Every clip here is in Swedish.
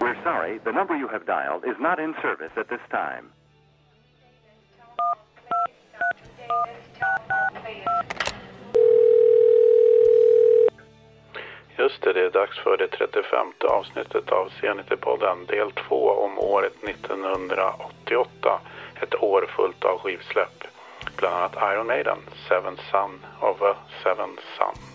We're sorry, the number you have dialed is not in service at this time. Just det, det är dags för det 35 avsnittet av Zenity-podden del 2 om året 1988. Ett år fullt av skivsläpp. Bland annat Iron Maiden, Seven Sun of a Seven Sun.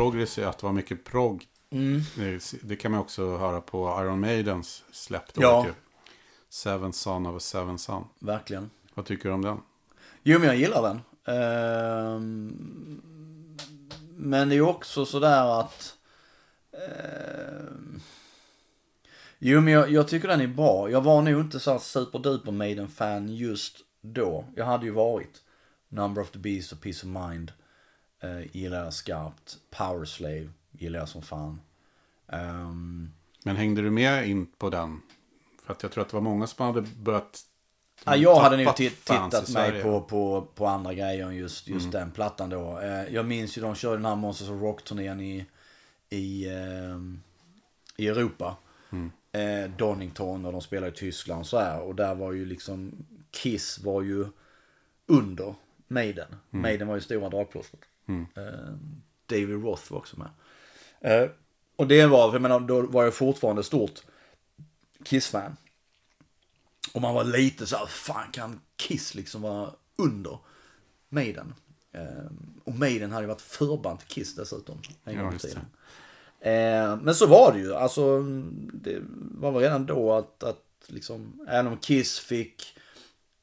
Progressiv, att det var mycket prog. Det, det kan man också höra på Iron Maidens släpp. Ja. ju. Seven Son of a Seven Son. Verkligen. Vad tycker du om den? Jo, men jag gillar den. Ehm, men det är också sådär att... ehm, jo, men jag, jag tycker den är bra. Jag var nog inte så superduper Maiden-fan just då. Jag hade ju varit. Number of the Beast och Peace of Mind. Uh, gillar jag skarpt. Power Slave gillar jag som fan. Ehm, Men hängde du med in på den? För att jag tror att det var många som hade börjat... Ja, jag hade fans tittat mig på, på, på andra grejer än just, just den plattan då. Eh, jag minns ju de körde den här Monsters of Rock-turnén i, i, eh, i Europa. Eh, Donington och de spelade i Tyskland så här. Och där var ju liksom Kiss var ju under Maiden. Maiden var ju stora dragplåstret. Eh, David Roth var också med. Eh, och det var, jag menar, då var jag fortfarande stort Kiss-fan. Och man var lite så här, fan kan Kiss liksom vara under Maiden? Ehm, och Maiden hade ju varit förband till Kiss dessutom. En gång i tiden. Men så var det ju. Alltså, det var väl redan då att, att liksom, även om Kiss fick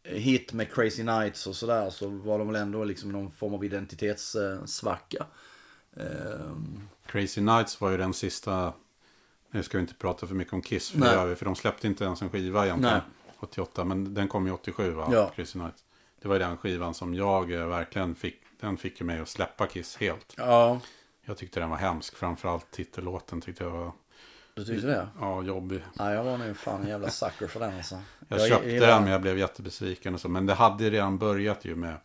hit med Crazy Nights och sådär så var de väl ändå liksom någon form av identitetssvacka. Ehm, Crazy Nights var ju den sista... Nu ska vi inte prata för mycket om Kiss, för Nej. det gör vi. För de släppte inte ens en skiva egentligen. Nej. 88, men den kom ju 87 va? Ja. Crazy Nights. Det var ju den skivan som jag eh, verkligen fick... Den fick ju mig att släppa Kiss helt. ja, Jag tyckte den var hemsk. Framförallt titellåten tyckte jag var du tyckte det? ja, jobbig. Nej, jag var nog fan en jävla sucker för den alltså. Jag, köpte gillar- den men jag blev jättebesviken och så. Men det hade ju redan börjat ju med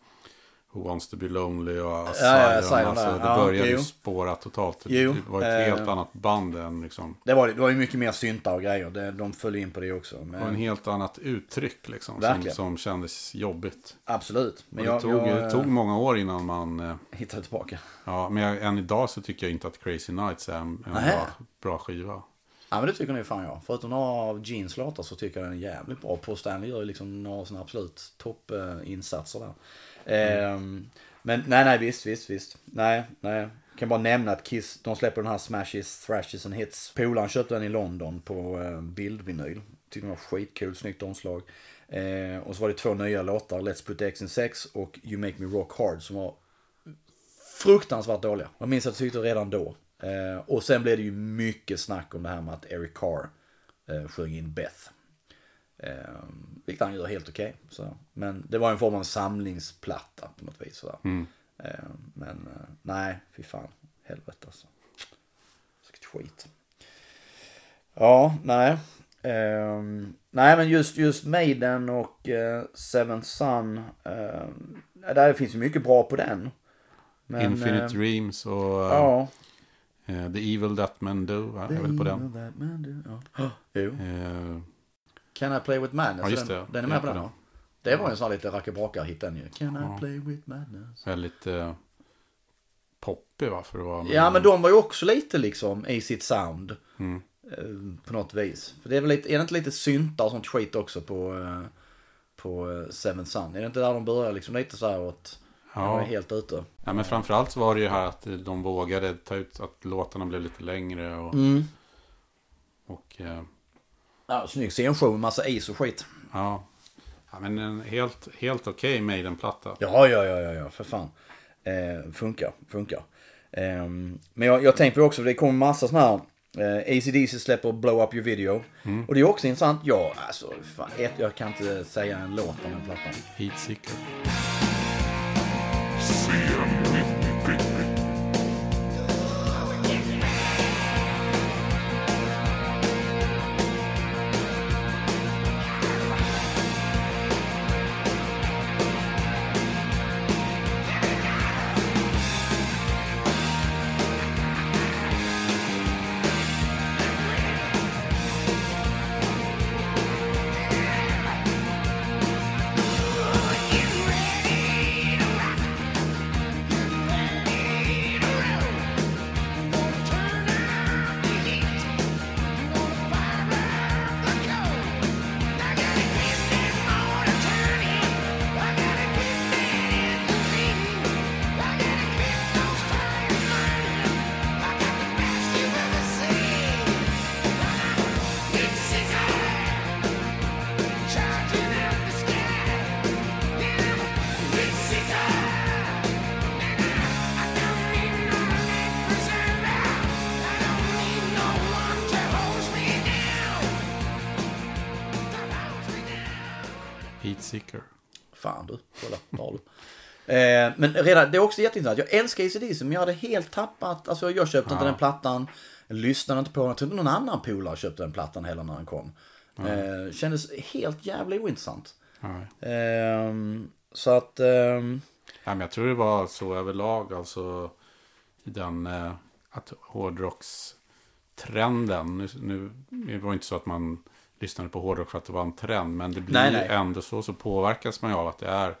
Who Wants To Be Lonely och Asylum. ja, Asylum alltså, det Ja, började ju spåra totalt. Jo, det var ett eh, helt annat band än liksom. Det var, det var ju mycket mer syntar och grejer. Det, de föll in på det också. Men, en helt annat uttryck liksom. Som, Verkligen. som kändes jobbigt. absolut. Men Och det, jag, tog, jag, det tog många år innan man... eh, hittade tillbaka. Ja, men jag, än idag så tycker jag inte att Crazy Nights är en, en bra, bra skiva. Ja men det tycker nog fan jag. Förutom några av Jeans låtar så tycker jag den är jävligt bra. Paul Stanley gör ju liksom några sina absolut toppinsatser där. Ehm, men nej, nej, visst, visst, visst. Nej, nej. Kan bara nämna att Kiss, de släpper den här Smashes, Thrashes and Hits. Polaren köpte den i London på eh, bildvinyl. Tyckte den var skitkul, snyggt omslag. Eh, och så var det två nya låtar, Let's Put X in Sex och You Make Me Rock Hard som var fruktansvärt dåliga. Jag minns att jag tyckte redan då. Eh, och sen blev det ju mycket snack om det här med att Eric Carr eh, sjöng in Beth. Eh, vilket han gör helt okej. så. Men det var en form av samlingsplatta på något vis. Sådär. Eh, men eh, nej, fy fan. Helvete alltså. Vilket skit. Ja, nej. Ehm, nej men just, just Maiden och uh, Seven Sun. Där finns ju mycket bra på den. Men, Infinite eh, Dreams och eh, Ja. Eh, The Evil That Men Do. va? är väl på den. That man do. Ja. Jo. Eh, Can I play with madness? Ja, just den, det. den är Det är med på den den. Det var en sån här lite rackarbraka-hit den ju. Can Ja. I play with madness? väldigt eh, poppig va? För att vara Ja men de var ju också lite liksom i sitt sound. Mm. eh, På något vis. För det är väl lite, är det inte lite syntar och sånt skit också på, eh, på Seven Sun? Är det inte där de börjar liksom lite så här åt, ja. Ja. är helt ute? ja, men framförallt så var det ju här att de vågade ta ut att låtarna blev lite längre. Och, Mm. och eh, Ja, snygg scenshow med massa is och skit. ja. ja, men en helt, helt okej Maiden-platta. Ja, ja, ja, ja, ja, för fan. Eh, funkar, funkar. Ehm, men jag, jag tänker på också, det kommer massa sådana här. Eh, ACDC släpper Blow Up Your Video. Och det är också intressant. Ja, alltså, fan, ett, jag kan inte säga en låt om den plattan. Heatseeker. Heatseeker. Men redan, det är också jätteintressant. Jag älskar ACDC men jag hade helt tappat, alltså jag köpte inte den plattan. Lyssnade inte på den. Jag tror inte någon annan polare köpte den plattan heller när den kom. Eh, kändes helt jävla ointressant. Ja. Ehm, så att, ehm, Ja, men jag tror det var så överlag, alltså i den eh, att hårdrockstrenden. Nu, nu det var inte så att man lyssnade på hårdrock för att det var en trend, men det blir Nej, nej. ändå så, så påverkas man ju av att det är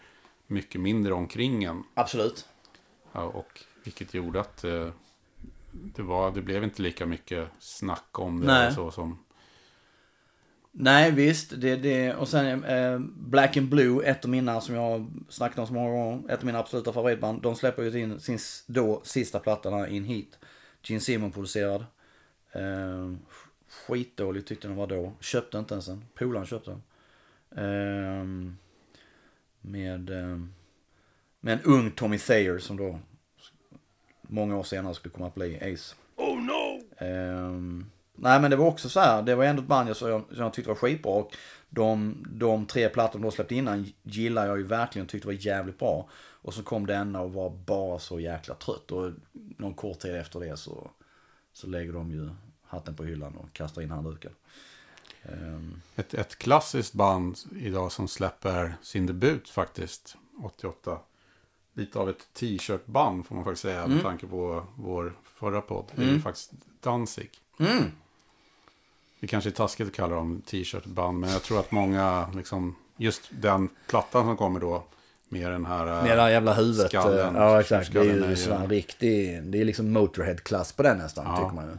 mycket mindre omkring en. absolut. Ja, och vilket gjorde att eh, det, var, det blev inte lika mycket snack om det Nej. så som... Nej visst, det, det, och sen eh, Black and Blue, ett av mina som jag har snackat om så många gånger, ett av mina absoluta favoritband. De släpper ju sin, sin då sista platta In Heat. Gene Simon producerad. Eh, skitdålig tyckte den var då. Köpte inte ens den. Polaren köpte den. Eh, med, eh, med en ung Tommy Thayer som då många år senare skulle komma att bli Ace. Oh no! nej men det var också så här, det var ändå ett band jag, som jag, som jag tyckte var skitbra. Och de, de tre plattor de släppte innan gillar jag ju verkligen och tyckte var jävligt bra. Och så kom denna och var bara så jäkla trött. Och någon kort tid efter det så, så lägger de ju hatten på hyllan och kastar in handduken. Ehm, Ett, ett klassiskt band idag som släpper sin debut faktiskt, 88. Lite av ett t-shirt-band får man faktiskt säga med tanke på vår förra podd. Det är ju faktiskt Danzig. Mm. Det kanske är taskigt att kalla dem t-shirt-band, men jag tror att många, liksom, just den plattan som kommer då, med den här... Med det här jävla huvudet. Skallen. eh, ja exakt. Det är ju- sån riktig, det är liksom Motorhead-klass på den nästan Ja. tycker man ju.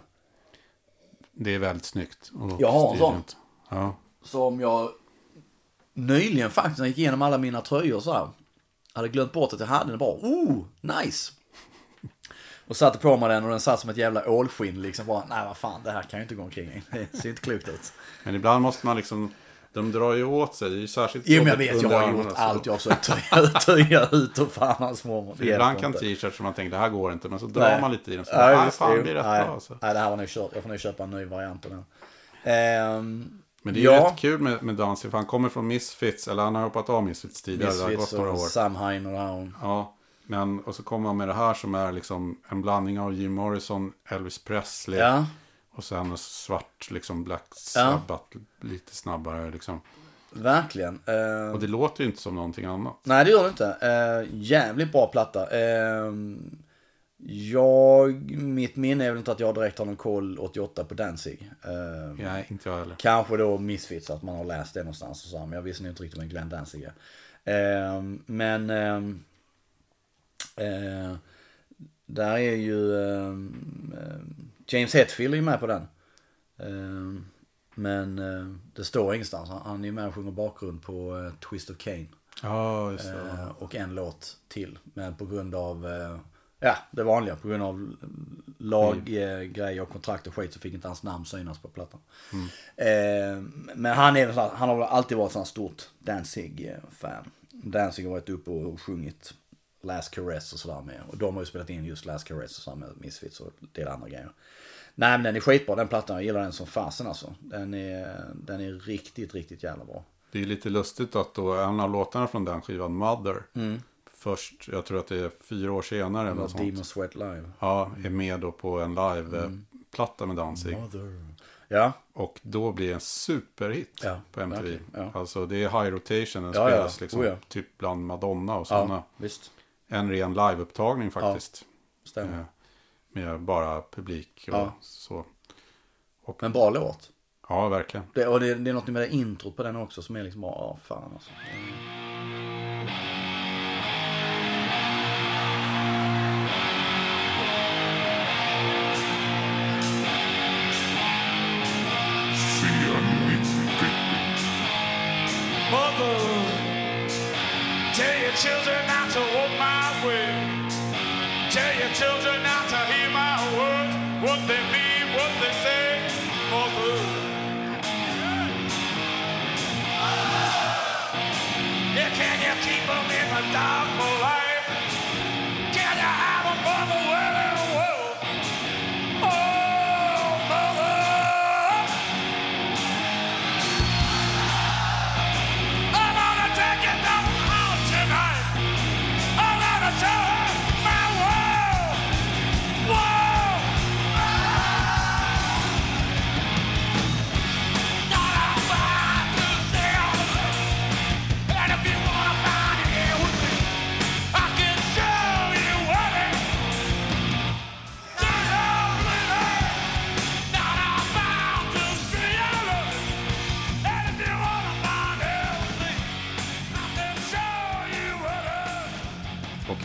Det är väldigt snyggt. Och Jag har en sån. Ja. Som jag nyligen faktiskt, när jag gick igenom alla mina tröjor så här. Hade glömt bort att jag hade den bara, oh, nice. Och satte på mig den och den satt som ett jävla ålskinn liksom. Bara, nej vad fan, det här kan ju inte gå omkring i. Det ser inte klokt ut. Men ibland måste man liksom, de drar ju åt sig. Det är ju särskilt Jo men jag vet, jag har gjort så- allt. Jag har försökt töja, ut och fan hans mormor. Ibland kan t-shirts som man tänker det här går inte. Men så drar Nej. man lite i den. Så nej, just fan det. blir rätt nej, bra. Alltså. nej, det här var nog kört. Jag får nog köpa en ny variant av den. Ehm, Men det är ju ja. rätt kul med, med Danzig. För han kommer från Misfits. Eller han har hoppat av Misfits tidigare. det har Misfits gått några och år. Sam Hine och här. Ja. Men, och så kommer han med det här som är liksom en blandning av Jim Morrison, Elvis Presley. Ja, Och sen svart, liksom Black Ja. Sabbath, lite snabbare liksom. Verkligen. Eh, Och det låter ju inte som någonting annat. Nej det gör det inte. Eh, jävligt bra platta. Eh, jag, mitt minne är väl inte att jag direkt har någon koll 88 på Danzig. Eh, Nej, inte jag heller. Kanske då Misfits, att man har läst det någonstans och så, men jag visste inte riktigt vem Glenn Danzig är. Eh, men eh, där är ju James Hetfield är ju med på den. Ehm, men eh, det står ingenstans. Han, är ju med och sjunger bakgrund på eh, Twist of Cain. Ja, just det. Eh, och en låt till. Men på grund av, eh, ja det vanliga, på grund av laggrejer och kontrakt och skit så fick inte hans namn synas på plattan. Eh, men han, är, han har alltid varit sån stort Danzig-fan. Danzig har varit uppe och sjungit Last Caress och sådär med. Och de har ju spelat in just Last Caress och sådär med Misfits och en del andra grejer. Nej men den är skitbra den plattan, jag gillar den som fasen alltså. Den är, den är riktigt, riktigt jävla bra. Det är lite lustigt att då en av låtarna från den skivan, Mother, först, jag tror att det är fyra år senare eller något sånt. Demon Sweat Live. Ja, är med då på en live-platta med Danzig. Ja, Och då blir det en superhit Ja, på MTV. ja. Alltså det är high rotation, den Ja, spelas liksom oh, typ bland Madonna och sådana. visst. En ren liveupptagning faktiskt. Stämmer. Eh, Med bara publik och Ja. så. Men bra låt. Ja, verkligen. Det, och det, det är något med det introt på den också som är liksom ja fan alltså. Mother, tell your children not children not to hear my words, what they mean,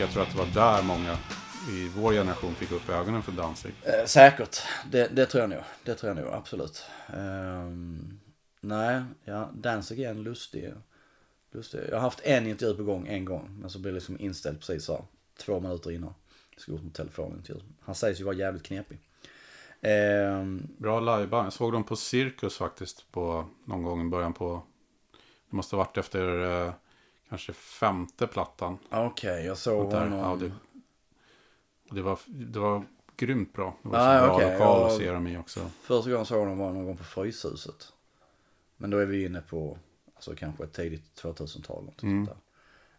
jag tror att det var där många i vår generation fick upp ögonen för Danzig. Eh, säkert, det, det tror jag nog. Det tror jag nog, absolut. Ehm, nej, ja, Danzig är en lustig, lustig. Jag har haft en intervju på gång en gång, men så blev det liksom inställd precis så här, två minuter innan. Jag skulle gjort en telefonintervju. Han sägs ju vara jävligt knepig. Ehm, Bra liveband. Jag såg dem på Cirkus faktiskt på någon gång i början på... Det måste ha varit efter eh, kanske femte plattan. Okej, jag såg Där, honom. ja, det, och det, var, det var grymt bra. Det var Ah, så bra lokal att se dem i också. Första gången jag såg honom var någon gång på Fryshuset. Men då är vi inne på, alltså kanske tidigt 2000-tal. något Mm. sånt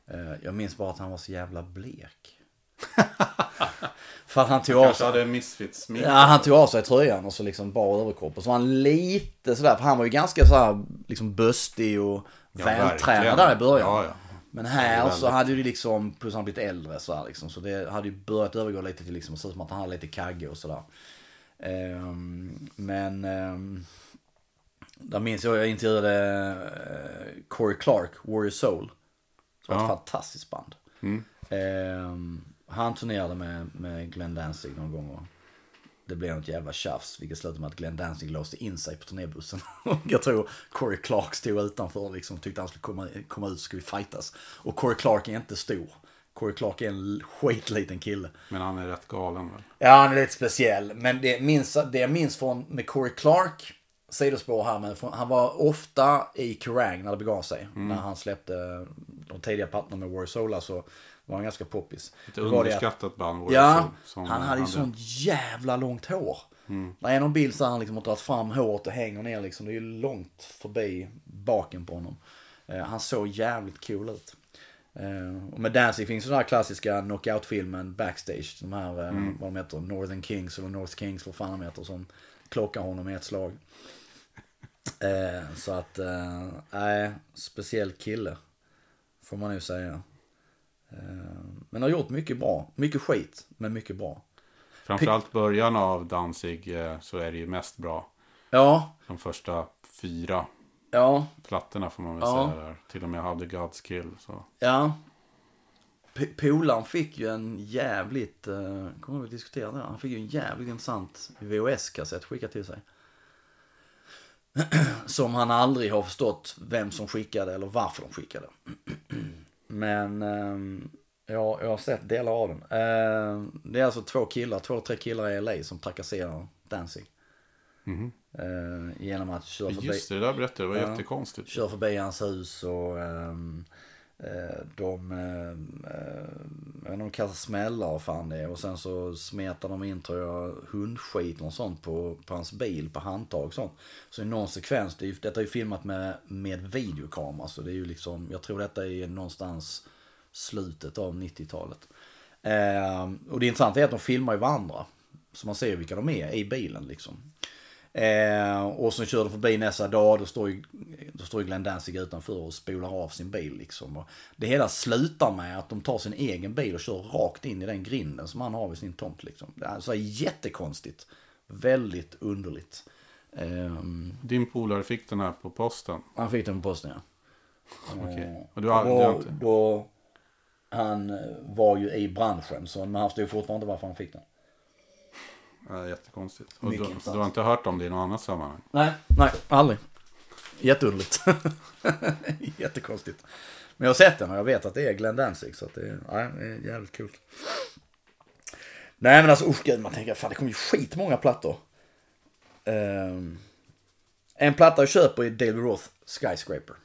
där. Eh, Jag minns bara att han var så jävla blek. För han tog av sig, hade misfits smink. ja, han tog av sig tröjan och så liksom bara överkropp. Och så var han lite sådär, för han var ju ganska såhär liksom böstig och Ja, vältränad där i början. Ja, ja. Men Det här är så hade ju liksom, plus han blivit äldre så här liksom. Så det hade ju börjat övergå lite till liksom, ut som att han hade lite kagge och sådär. Ehm, men, um, där minns jag, jag intervjuade uh, Corey Clark, Warrior Soul. Som var ett fantastiskt band. Mm. Ehm, han turnerade med, med Glenn Danzig någon gång och det blev något jävla tjafs. Vilket slutade med att Glenn Danzig låste in sig på turnébussen. Jag tror Corey Clark stod utanför liksom tyckte han skulle komma, komma ut så skulle vi fightas. Och Corey Clark är inte stor. Corey Clark är en skitliten kille. Men han är rätt galen väl? Ja, han är lite speciell. Men det, minns, det jag minns från med Corey Clark, sidospår här, men han var ofta i Kerrang när det begav sig. Mm. När han släppte de tidiga plattorna med War Sola så var han ganska poppis. Ett underskattat band. Ja, som han hade ju sånt jävla långt hår. Mm. Det är någon bild så han liksom har dragit fram håret och hänger ner liksom. Det är ju långt förbi baken på honom. Eh, han såg jävligt cool ut. Eh, och med Danzig finns den här klassiska knockout-filmen Backstage. De här, eh, Mm. vad de heter, Northern Kings eller North Kings, vad fan de heter. Som klockar honom i ett slag. Eh, så att, eh, nej, speciell kille. Får man nu säga. Eh, men har gjort mycket bra. Mycket skit, men mycket bra. Framförallt början av Danzig eh, så är det ju mest bra. Ja, De första fyra ja, plattorna får man väl Ja. säga där. Till och med hade God's Kill. Så. ja. P- Polaren fick ju en jävligt, eh, kommer vi diskutera det? här? Han fick ju en jävligt intressant VHS-kassett skickad till sig. Som han aldrig har förstått vem som skickade eller varför de skickade. Men ehm, ja, jag har sett delar av den. Ehm, det är alltså två killar, två tre killar i LA som trakasserar Danzig. Ehm, genom att köra förbi, Just det, det där berättade. Det var Ja. jättekonstigt. kör förbi hans hus och eh, Eh, de, eh, eh, jag vet inte, de kastar smällar och fan det är. Och sen så smetar de in tror jag hundskit och sånt på, på hans bil, på handtag och sånt. Så i någon sekvens, det är, detta är ju filmat med, med videokamera så det är ju liksom, jag tror detta är någonstans slutet av 90-talet. Eh, och det intressanta är att de filmar ju varandra. Så man ser vilka de är i bilen liksom. Eh, och så kör de förbi nästa dag, då står ju, då står ju Glenn Danzig utanför och spolar av sin bil liksom. Och det hela slutar med att de tar sin egen bil och kör rakt in i den grinden som han har vid sin tomt liksom. Det är alltså jättekonstigt. Väldigt underligt. Ehm, Din polare fick den här på posten. han fick den på posten ja. Okej. Och du har, du har Och inte... då, han eh, var ju i branschen så men han förstod fortfarande inte varför han fick den. Ja, jättekonstigt. Och Mycket du, intressant. du har inte hört om det i något annat sammanhang? Nej, nej, aldrig. Jätteunderligt. Jättekonstigt. Men jag har sett den och jag vet att det är Glenn Danzig så att det är, nej, det är jävligt kul. Nej men alltså usch gud, man tänker fan det kommer ju skitmånga plattor. Ehm, en platta jag köper är David Roth Skyscraper.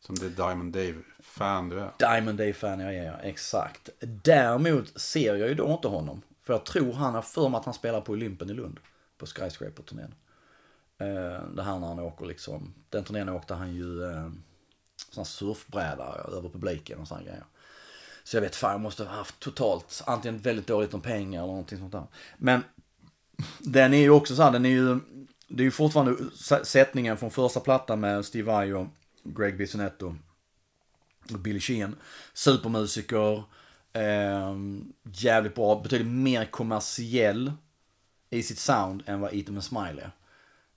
Som det Diamond Dave-fan du är. Diamond Day-fan jag är, ja. Exakt. Däremot ser jag ju då inte honom. För jag tror han har för mig att han spelar på Olympen i Lund. På Skyscraper-turnén. Eh, det här när han åker liksom. Den turnén åkte han ju eh, sån surfbräda över publiken och sådana grejer. Så jag vet fan, jag måste ha haft totalt antingen väldigt dåligt om pengar eller någonting sånt där. Men den är ju också så här, den är ju, det är ju fortfarande sättningen från första plattan med Steve Vai och Greg Bisonetto och Billy Sheehan. Supermusiker. Eh, jävligt bra. Betydligt mer kommersiell i sitt sound än vad Eat and Smile är.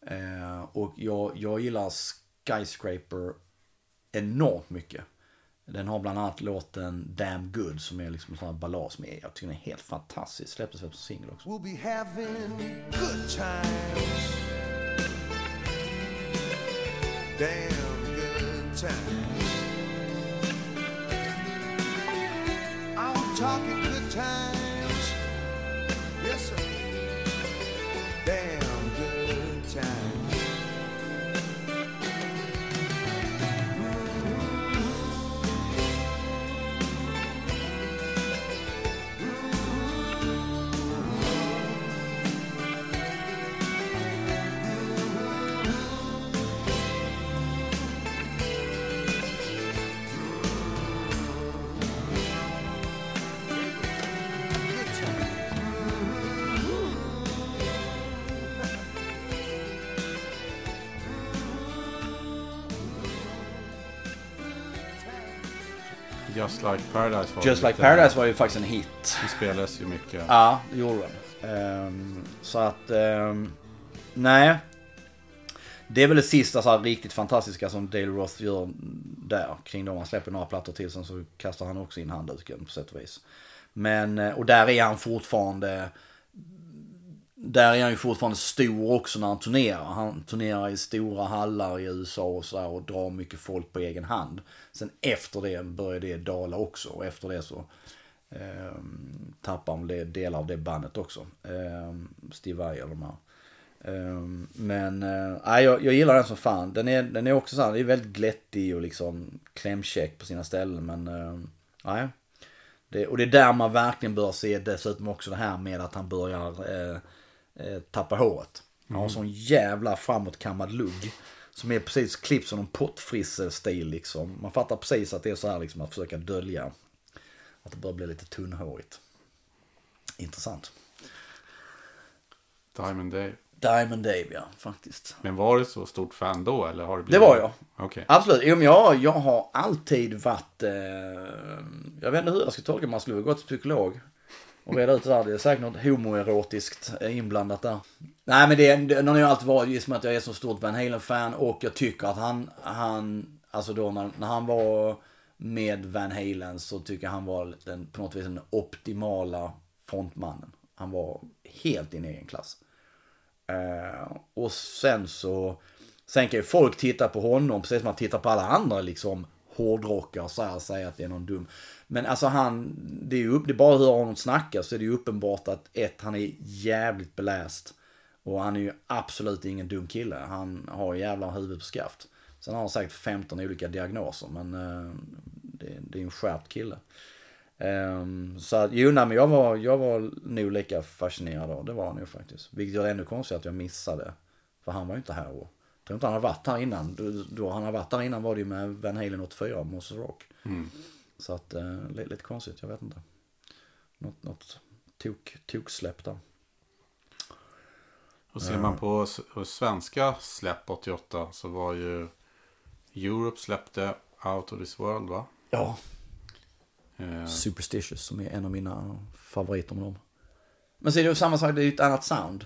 Eh, och jag, jag gillar Skyscraper enormt mycket. Den har bland annat låten Damn Good som är liksom en sån här ballad som är, jag tycker den är helt fantastisk. Släpptes väl som singel också. We'll be having good times. Damn good times. Talking Just Like Paradise var Just Like Paradise var ju faktiskt en hit. Det spelades ju mycket. Ja, det gjorde den. Ehm, så att, ehm, nej. Det är väl det sista så här riktigt fantastiska som Dale Roth gör där. Kring dem han släpper några plattor till sen så kastar han också in handduken på sätt och vis. Men, eh, och där är han fortfarande där är han ju fortfarande stor också när han turnerar. Han turnerar i stora hallar i USA och sådär och drar mycket folk på egen hand. Sen efter det börjar det dala också och efter det så eh, tappar han delar av det bandet också. Eh, Steve Vai och de här. Eh, men eh, jag, jag gillar den som fan. Den är, den är också så här, det är väldigt glättig och liksom klämkäck på sina ställen men eh, nej. Det, och det är där man verkligen bör se dessutom också det här med att han börjar eh, eh, eh, tappa håret. Han har sån jävla framåtkammad lugg. Som är precis klippt som en pottfrissestil liksom. Man fattar precis att det är så här liksom att försöka dölja. Att det börjar bli lite tunnhårigt. Intressant. Diamond Dave. Diamond Dave ja, faktiskt. Men var du så stort fan då eller har det Det blivit? var jag. Okej. Absolut. Jag, jag har alltid varit... Eh, jag vet inte hur jag ska tolka Man skulle väl gå till psykolog. Och reda ut det där. Det är säkert något homoerotiskt eh, inblandat där. Nej men det, det när jag alltid varit just med att jag är så stort Van Halen-fan. Och jag tycker att han, han alltså då när, när han var med Van Halen så tycker jag han var den, på något vis den optimala frontmannen. Han var helt i en egen klass. Eh, och sen så, sen kan ju folk titta på honom precis som man tittar på alla andra liksom hårdrockare och så här, säga att det är någon dum. Men alltså han, det är ju upp, det är bara att höra honom snacka så är det ju uppenbart att ett, han är jävligt beläst. Och han är ju absolut ingen dum kille. Han har jävla huvudet på skaft. Sen har han säkert 15 olika diagnoser men eh, det, det är en skärpt kille. Ehm, så att, jo, nej, men jag var, jag var nog lika fascinerad då. Det var han nog faktiskt. Vilket gör det ännu konstigt att jag missade. För han var ju inte här och jag tror inte han har varit här innan. Då, då han har varit här innan var det ju med Van Halen 84, Monsters Rock. Mm. Så att, eh, lite, lite konstigt, jag vet inte. Något, något tok, toksläpp där. Och ser man på s- på svenska släpp 88 så var ju Europe släppte Out of this world va? Ja. Eh, Superstitious som är en av mina favoriter med dem. Men så är det ju samma sak, det är ju ett annat sound.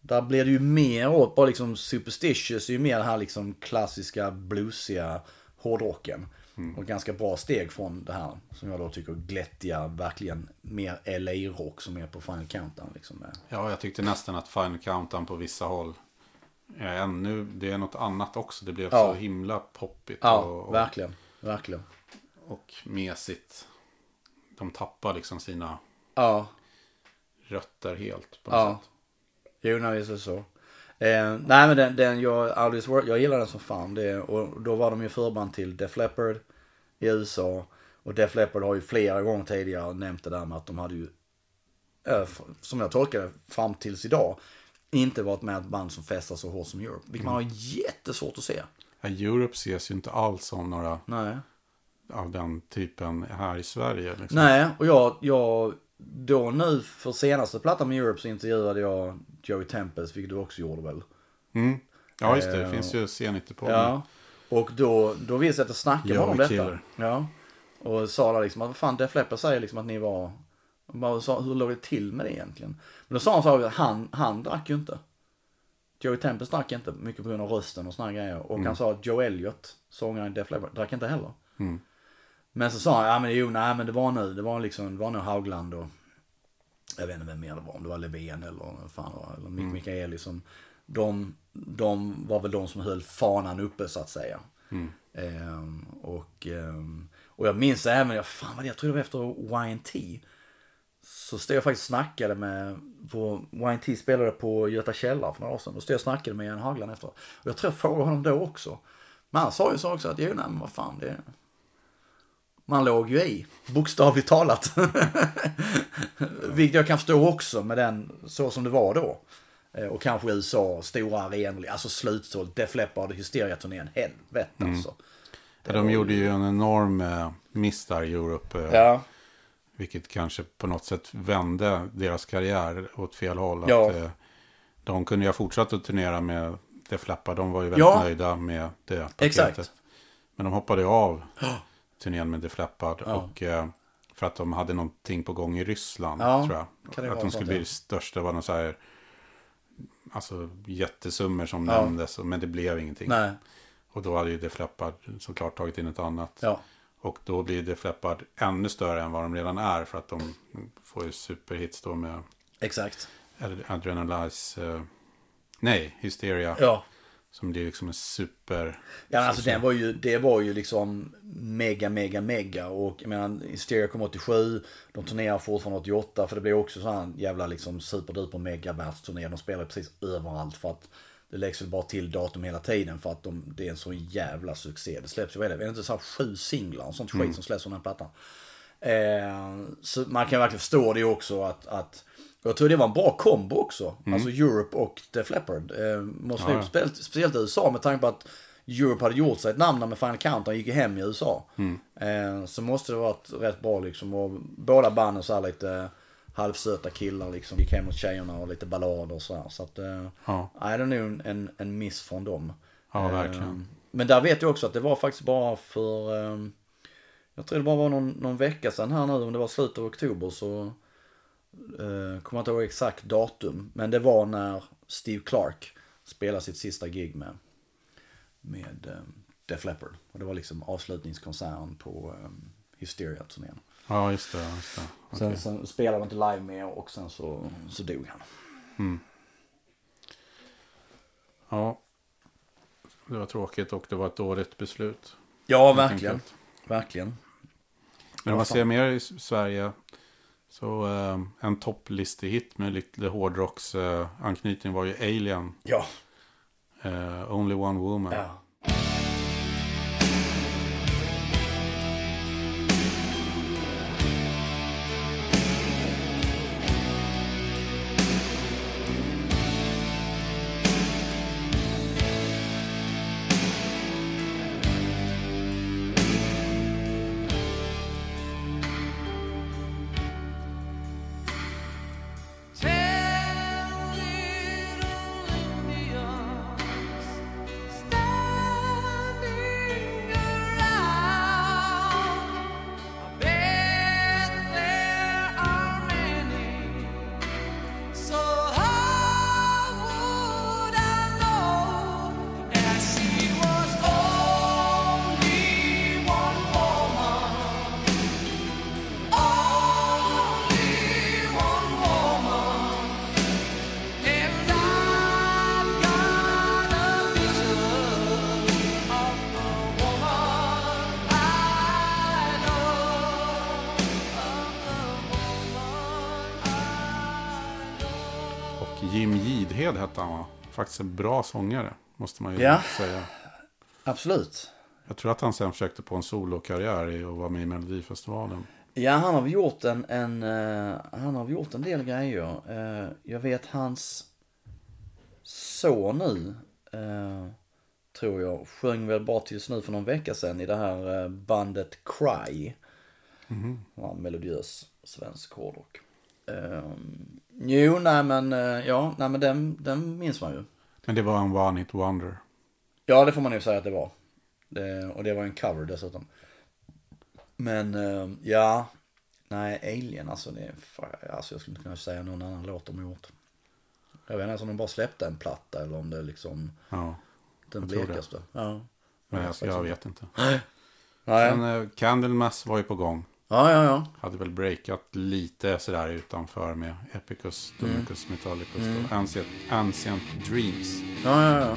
Där blir det ju mer åt, bara liksom Superstitious är ju mer den här liksom klassiska bluesiga hårdrocken. Och ganska bra steg från det här som jag då tycker glättiga, verkligen mer LA-rock som är på Final Countdown liksom. ja, jag tyckte nästan att Final Countdown på vissa håll är ännu, det är något annat också. Det blev Ja. så himla poppigt Ja, och, och, verkligen. Verkligen. och mesigt. De tappar liksom sina Ja, rötter helt på något Ja. sätt. Jo, nej, visst är det så. Eh, nej, men den, den jag, Aldous World, jag gillar den som fan. Det, och då var de ju förband till Def Leppard i USA. Och Def Leppard har ju flera gånger tidigare nämnt det där med att de hade ju, eh, som jag tolkar det, fram tills idag, inte varit med ett band som festar så hårt som Europe. Vilket man har jättesvårt att se. Ja, Europe ses ju inte alls som några Nej. av den typen här i Sverige. Liksom. Nej, och jag, jag, då nu för senaste plattan med Europe så intervjuade jag Joey Tempest, vilket du också gjorde väl? Mm. Ja, just det. Det Eh, finns ju scener på Ja. Och då, då visade jag att jag snackade med honom om detta. killer. Ja. Och sa där liksom att vad fan Def Leppard säger liksom att ni var, bara sa, hur låg det till med det egentligen? Men då sa han så att han, han drack ju inte. Joey Tempest drack inte, mycket på grund av rösten och såna grejer. Och han sa att Joe Elliott, sångaren i Def Leppard, drack inte heller. Men så sa han, ja men jo, nej men det var nu, det var liksom, det var nog Haugland och jag vet inte vem mer det var, om det var Levén eller fan var, eller Mick Mikaeli som, de, de var väl de som höll fanan uppe så att säga. Ehm, och, ehm, och jag minns även, jag, fan vad det, jag tror det var efter YNT. Så stod jag faktiskt och snackade med, på, YNT spelade på Göta källare för några år sedan. Då stod jag och snackade med Jan Hagland efter. Och jag tror jag frågade honom då också. Men han sa ju så också att, jo nej men vad fan det man låg ju i, bokstavligt talat. Vilket jag kan förstå också med den, så som det var då. Eh, Och kanske USA, stora arenor, alltså slutsålt, Def Leppard, Hysteria-turnén, helvete alltså. Ja, de gjorde ju en enorm eh, miss där i Europe. eh, Ja, Vilket kanske på något sätt vände deras karriär åt fel håll. Ja. Att, eh, de kunde ju ha fortsatt att turnera med Def Leppard. De var ju väldigt nöjda med det paketet. Exakt. Men de hoppade av turnén med Def Leppard. Ja. Och, eh, för att de hade någonting på gång i Ryssland, Ja, tror jag. att de skulle bli det största. var någon så här, alltså jättesummor som Ja. nämndes. Men det blev ingenting. nej, Och då hade ju Def Leppard såklart tagit in ett annat. ja, Och då blir Def Leppard ännu större än vad de redan är. För att de får ju superhits då med exakt. Ad- Adrenalize. Eh, nej, Hysteria. Ja. Som blir liksom en super... Ja alltså den var ju, det var ju liksom mega, mega, mega. Och jag menar, Hysteria kom 87, de turnerar fortfarande 88. För det blev också sån jävla liksom superduper mega världsturné. De spelar precis överallt för att det läggs väl bara till datum hela tiden för att de, det är en så jävla succé. Det släpps ju, vad är det, är det inte så här sju singlar och sånt skit som släpps från den här plattan. Eh, så man kan verkligen förstå det också att, att jag tror det var en bra kombo också. Alltså Europe och Def Leppard. Eh, måste Ja, speciellt, speciellt i USA med tanke på att Europe hade gjort sig ett namn med Final Countdown gick hem i USA. Eh, så måste det varit rätt bra liksom. Och båda banden så här lite halvsöta killar liksom. Gick hem hos tjejerna och lite ballader och sådär. Så att, eh, Ja. nej det är nog en, en miss från dem. Ja, Eh, verkligen. Men där vet jag också att det var faktiskt bara för, eh, jag tror det bara var någon, någon vecka sedan här nu, om det var slutet av oktober så, eh, kommer inte ihåg exakt datum. Men det var när Steve Clark spelade sitt sista gig med, med eh, Def Leppard. Och det var liksom avslutningskonserten på eh, Hysteria-turnén. Ja, just det. Just det. Sen, Okej. sen spelade de inte live med och sen så, så dog han. Ja. Det var tråkigt och det var ett dåligt beslut. Ja, verkligen. Verkligen. Men om man ser mer i Sverige. Så eh, en topplistehit med lite hårdrocks eh, anknytning var ju Alien. Ja. Eh, Only One Woman. ja. Gidhed hette han va? Faktiskt en bra sångare. Måste man ju Ja. säga. Absolut. Jag tror att han sen försökte på en solokarriär och vara med i Melodifestivalen. Ja, han har gjort en, en, eh, han har gjort en del grejer. Eh, jag vet hans son nu, eh, tror jag, sjöng väl bara tills nu för någon vecka sedan i det här bandet Cry. Ja, melodiös svensk hårdrock. Eh, jo, nej men, eh, ja, nej men den, den minns man ju. Men det var en one hit wonder. Ja, det får man ju säga att det var. Det, och det var en cover dessutom. Men eh, ja, nej, Alien alltså, det alltså jag skulle inte kunna säga någon annan låt de gjort. Jag vet inte om de bara släppte en platta eller om det liksom Ja, den blekaste. Ja. men jag, jag vet inte. Nej. Men eh, Candlemass var ju på gång. Ja, ja, ja. Hade väl breakat lite sådär utanför med Epicus, Domicus, Metallicus och Ancient, Ancient Dreams. Ja, ja, ja.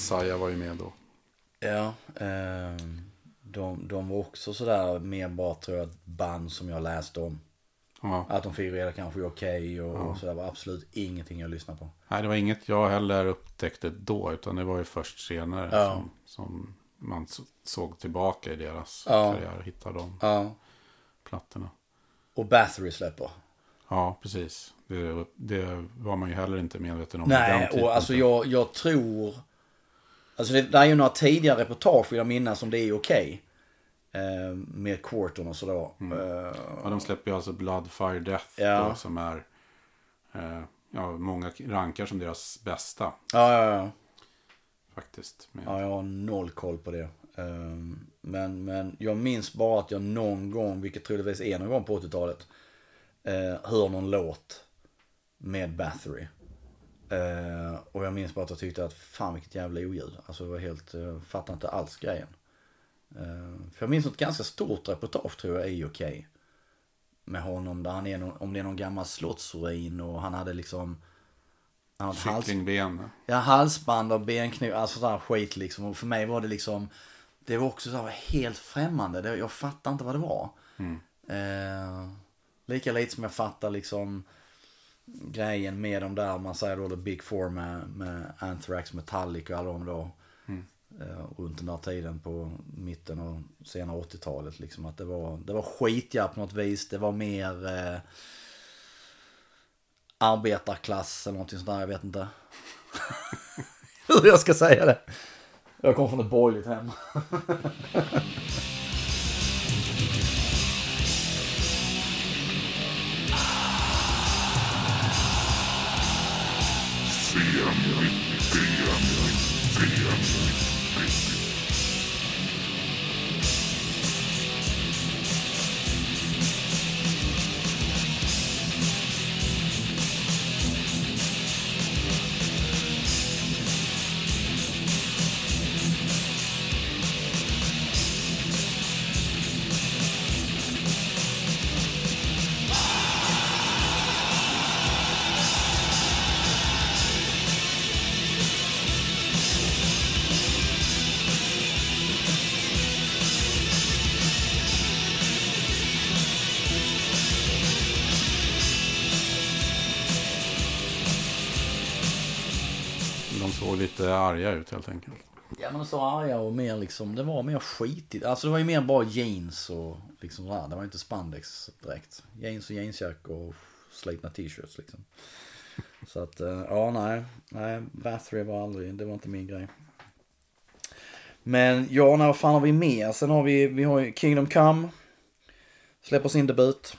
Messiah var ju med då. Ja, ehm, de, de var också sådär mer bara tror jag band som jag läste om. Ja. Att de firade kanske okej och, och sådär var absolut ingenting jag lyssnade på. Nej, det var inget jag heller upptäckte då, utan det var ju först senare Ja. som, som man så- såg tillbaka i deras Ja. karriär och hittade de Ja. plattorna. Och Bathory släpper. Ja, precis. Det, det var man ju heller inte medveten om. Nej, och alltså jag, jag tror... Alltså det, det är ju några tidigare reportage vill jag minnas om det är okej. Eh, med Quarton och sådär. Eh, Ja, de släpper ju alltså Blood, Fire, Death Ja. då, som är eh, ja, många rankar som deras bästa ja, ja, ja. faktiskt. Med, Ja, jag har noll koll på det. Eh, men, men jag minns bara att jag någon gång, vilket troligtvis är någon gång på 80-talet, eh, hör någon låt med Bathory. Eh, och jag minns bara att jag tyckte att fan vilket jävla oljud. Alltså det var helt, jag fattade inte alls grejen. Eh, för jag minns ett ganska stort reportage tror jag i OK. Med honom där han är någon, om det är någon gammal slottsruin och han hade liksom han hade hals, Kycklingben. ja, halsband och benknop, alltså sådär skit liksom. Och för mig var det liksom, det var också så här helt främmande. Det, jag fattade inte vad det var. Eh, lika lite som jag fattar liksom grejen med de där, man säger då the big four med, med Anthrax, Metallica och alla de då. Eh, runt den där tiden på mitten och sena 80-talet liksom. Att det var, det var skitja på något vis. Det var mer eh, arbetarklass eller någonting sånt där, jag vet inte. Hur jag ska säga det. Jag kommer från ett borgerligt hem. De såg arga ut helt enkelt. Ja men så arga och mer liksom, det var mer skitigt. Alltså det var ju mer bara jeans och liksom sådär. Det var inte spandex direkt. Jeans och jeansjackor och slitna t-shirts liksom. Så att, eh, ja nej. Nej, Bathory var aldrig, det var inte min grej. Men ja, när vad fan har vi mer? Sen har vi, vi har ju Kingdom Come. Släpper sin debut.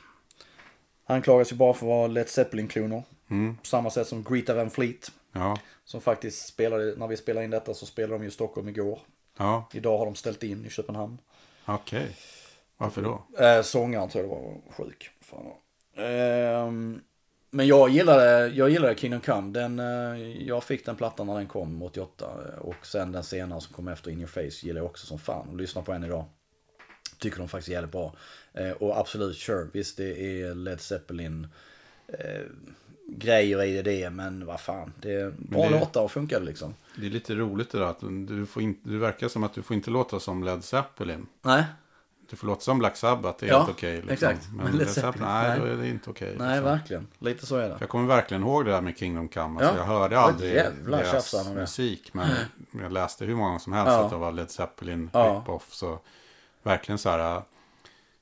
Anklagas ju bara för att vara Led Zeppelin-kloner. På samma sätt som Greta Van Fleet. Ja, Som faktiskt spelade, när vi spelade in detta så spelade de ju i Stockholm igår. ja, Idag har de ställt in i Köpenhamn. okej. Varför då? Eh, sångaren tror jag det var sjuk. Fan. Ehm, men jag gillade, jag gillade Kingdom Come. Den, eh, jag fick den plattan när den kom 88. eh, Och sen den senare som kom efter In Your Face gillar jag också som fan. Och lyssnar på den idag. Tycker de faktiskt är jävligt bra. Eh, och absolut, sure. Visst det är Led Zeppelin. Eh, grejer i det, det men vad fan. Det är bra det- låtar och funkar det liksom. Det är lite roligt det där att du, får inte, du verkar som att du får inte låta som Led Zeppelin. Nej, Du får låta som Black Sabbath, det är Ja, helt okej. liksom. exakt. Men, Men Led Zeppelin, nej, nej. då är det inte okej. nej liksom. verkligen. Lite så är det. Jag kommer verkligen ihåg det där med Kingdom Come. Alltså, Ja. Jag hörde aldrig deras det. musik. Men jag läste hur många som helst Ja. att det var Led Zeppelin Ja. rip-off. Så verkligen så här äh,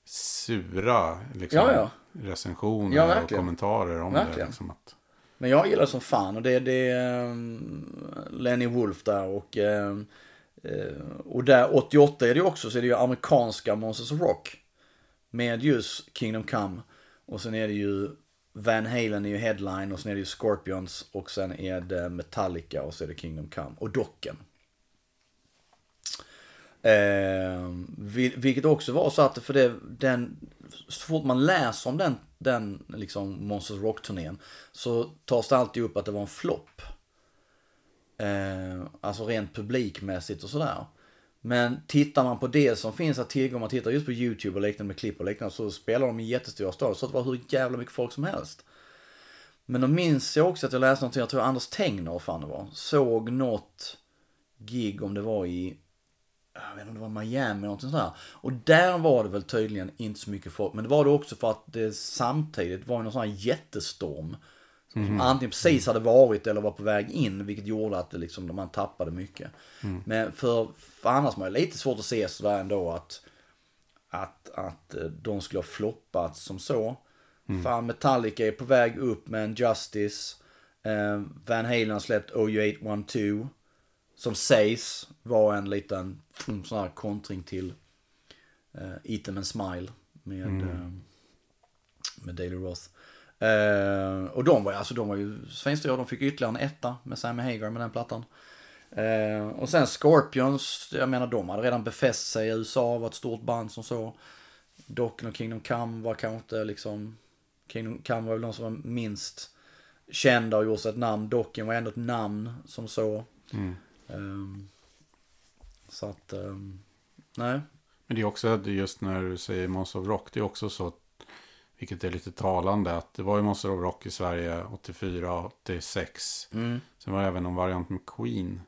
sura liksom, Ja, ja. Recensioner Ja, och kommentarer om det. Verkligen. Liksom, att, Men jag gillar det som fan och det, det är um, Lenny Wolf där och um, eh, och där 88 är det ju också så är det ju amerikanska Monsters of Rock. Med just Kingdom Come. Och sen är det ju Van Halen är ju headline och sen är det ju Scorpions och sen är det Metallica och så är det Kingdom Come. Och Docken. Eh, vil- vilket också var så att för det, den, så fort man läser om den, den liksom Monsters Rock-turnén så tas det alltid upp att det var en flopp. Eh, alltså rent publikmässigt och sådär. Men tittar man på det som finns att tillgå, om man tittar just på YouTube och liknande med klipp och liknande så spelar de i jättestora stadier så det var hur jävla mycket folk som helst. Men då minns jag också att jag läste någonting, jag tror Anders Tengner, fan det var, såg något gig om det var i jag vet inte om det var Miami eller något sånt där. Och där var det väl tydligen inte så mycket folk. Men det var det också för att det samtidigt var någon sån här jättestorm. Som, som antingen precis hade varit eller var på väg in. Vilket gjorde att det liksom, man tappade mycket. Men för, för annars var det lite svårt att se sådär ändå att, att, att eh, de skulle ha floppat som så. Fan Metallica är på väg upp med en Justice. Eh, Van Halen har släppt OU812 som sägs vara en liten mm, sån här kontring till uh, Eat them and Smile med, eh, med Daily Roth. Eh, och de var, alltså, de var ju svinstora, de fick ytterligare en etta med Sammy Hagar med den plattan. Eh, och sen Scorpions, jag menar de hade redan befäst sig i USA, var ett stort band som så. Docken och Kingdom Come var kanske inte liksom, Kingdom Come var väl de som var minst kända och gjort sig ett namn. Docken var ändå ett namn som så. Ehm, så att, ehm, nej. Men det är också just när du säger Monster of Rock. Det är också så, vilket är lite talande, att det var ju Monster of Rock i Sverige 84, 86. Mm. Sen var det även någon variant med Queen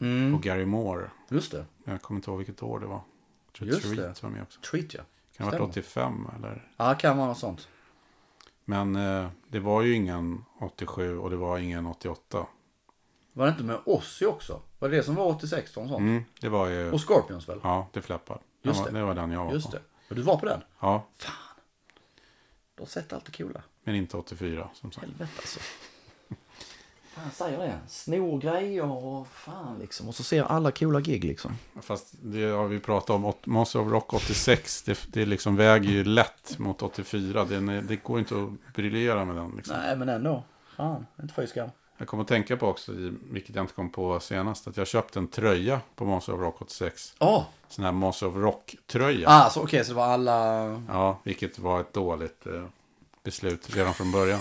Mm. och Gary Moore. Just det. Jag kommer inte ihåg vilket år det var. Jag tror Just Treat det. var med också. Treat ja. Kan det ha varit 85 eller? Ja, kan vara något sånt. Men eh, det var ju ingen 87 och det var ingen 88. Var det inte med Ozzy också? Var det det som var 86 och sånt? Mm, det var ju... Och Scorpions väl? Ja, det fläppar. Det Just var, det. det var den jag var Just på. det. Och du var på den? Ja, Du har sett allt det coola. men inte 84 som sagt. Helvete alltså. Fan säger det. Snor grejer och fan liksom. Och så ser alla coola gig liksom. Fast det har vi pratat om. Monster of Rock 86, det, det liksom väger ju lätt mot 84. Den är, det går inte att briljera med den. Liksom. Nej men ändå. Fan, inte fy skam. Jag kommer att tänka på också, vilket jag inte kom på senast, att jag köpte en tröja på Monster of Rock 86. Åh! Sån här Monster of Rock-tröja. Ah, så okej så det var alla... Ja, vilket var ett dåligt eh, beslut redan från början.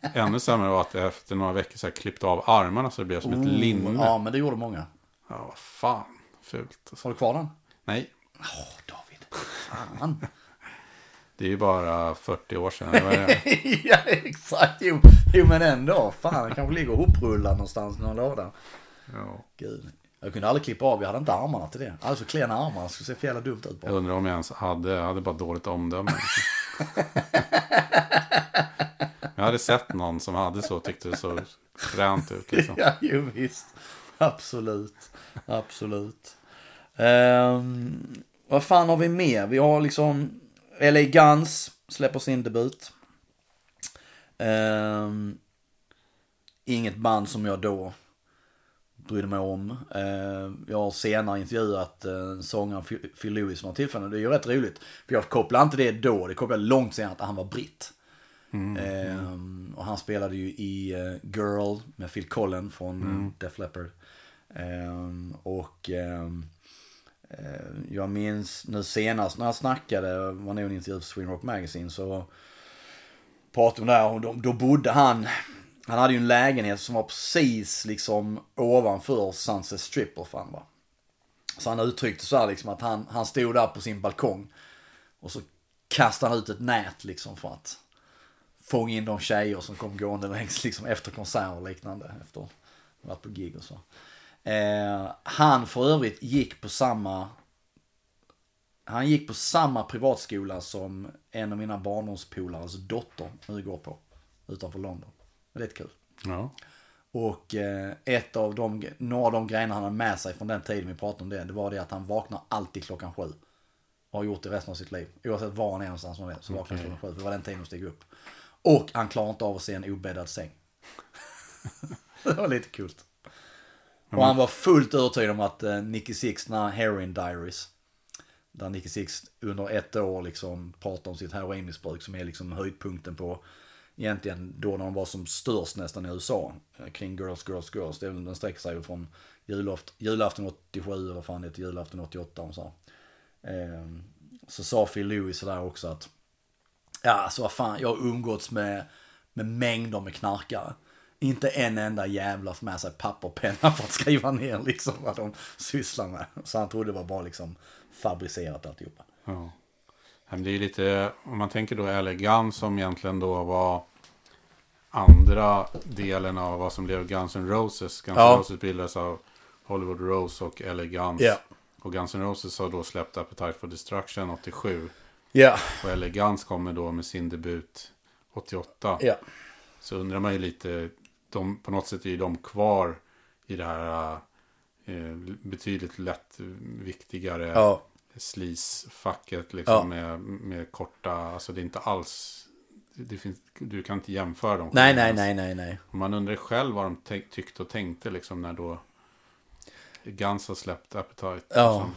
Ännu sämre var att jag efter några veckor så här klippte av armarna så det blev som ett linne. Ja men det gjorde många. Ja, vad fan. Fult. Alltså. Har du kvar den? Nej, Åh David. Fan. det är ju bara 40 år sedan. Ja exakt. Jo, jo men ändå. Fan den kanske ligger hoprullad någonstans i någon låda. Ja. Gud. Jag kunde aldrig klippa av. Jag hade inte armarna till det. Alltså klena armarna. skulle se för jävla dumt ut Jag bara. undrar om jag ens hade, jag hade bara dåligt omdöme. jag hade sett någon som hade så och tyckte det såg fränt ut. Liksom. Ja, jo visst. Absolut. Absolut. Ehm, vad fan har vi mer? Vi har liksom LA Guns släpper sin debut. Ehm, inget band som jag då brydde mig om. Ehm, jag har senare intervjuat uh, sångaren Phil- Lewis några tillfällen. Det är ju rätt roligt. För jag kopplade inte det då. Det kopplade långt senare att han var britt. Ehm, och han spelade ju i eh, Girl med Phil Collen från mm. Def Leppard. Ehm, och ehm, eh, jag minns nu senast när jag snackade, var nog en intervju för Swing Rock Magazine, så pratade vi där och då, då bodde han, han hade ju en lägenhet som var precis liksom ovanför Sunset Strip och fan va. Så han uttryckte så här liksom att han, han stod där på sin balkong och så kastade han ut ett nät liksom för att fånga in de tjejer som kom gående längs liksom efter konserter och liknande. Efter att ha varit på gig och så. Eh, han för övrigt gick på samma han gick på samma privatskola som en av mina barndomspolares dotter nu går på. Utanför London. Det lite kul. Ja. Och eh, ett av de, några av de grejerna han hade med sig från den tiden vi pratade om det, det var det att han vaknar alltid klockan sju. Och har gjort det resten av sitt liv. Oavsett var han är någonstans man är, så vaknar han klockan sju. För det var den tiden de steg upp. Och han klarar inte av att se en obäddad säng. det var lite kul. Och han var fullt övertygad om att eh, Nicky Six, när Heroin Diaries, där Nicky Six under ett år liksom pratar om sitt heroinmissbruk som är liksom höjdpunkten på egentligen då när de var som störst nästan i USA eh, kring Girls, Girls, Girls. Det är den sträcker sig ju från julaft, julafton 87 eller vad fan det är till julafton 88 och så. Ehm, så sa Phil Lewis sådär också att ja alltså vad fan, jag har umgåtts med, med mängder med knarkare. Inte en enda jävla får med sig papper och penna för att skriva ner liksom vad de sysslar med. Så han trodde det var bara liksom fabricerat alltihopa. Ja. Det är lite, om man tänker då Elegant som egentligen då var andra delen av vad som blev Guns N' Roses. Guns N' Ja. Roses bildades av Hollywood Rose och Elegant. Ja. Och Guns N' Roses har då släppt Appetite for Destruction 87. Ja, Och Elegance kommer då med sin debut 88. ja. Så undrar man ju lite, de, på något sätt är ju de kvar i det här betydligt lätt viktigare Ja, sleaze-facket liksom Ja. med, med korta, alltså det är inte alls, det finns, du kan inte jämföra dem. nej, nej, nej, nej, nej. Man undrar själv vad de tyckte och tänkte liksom när då Guns har släppt Appetite. Ja. Liksom.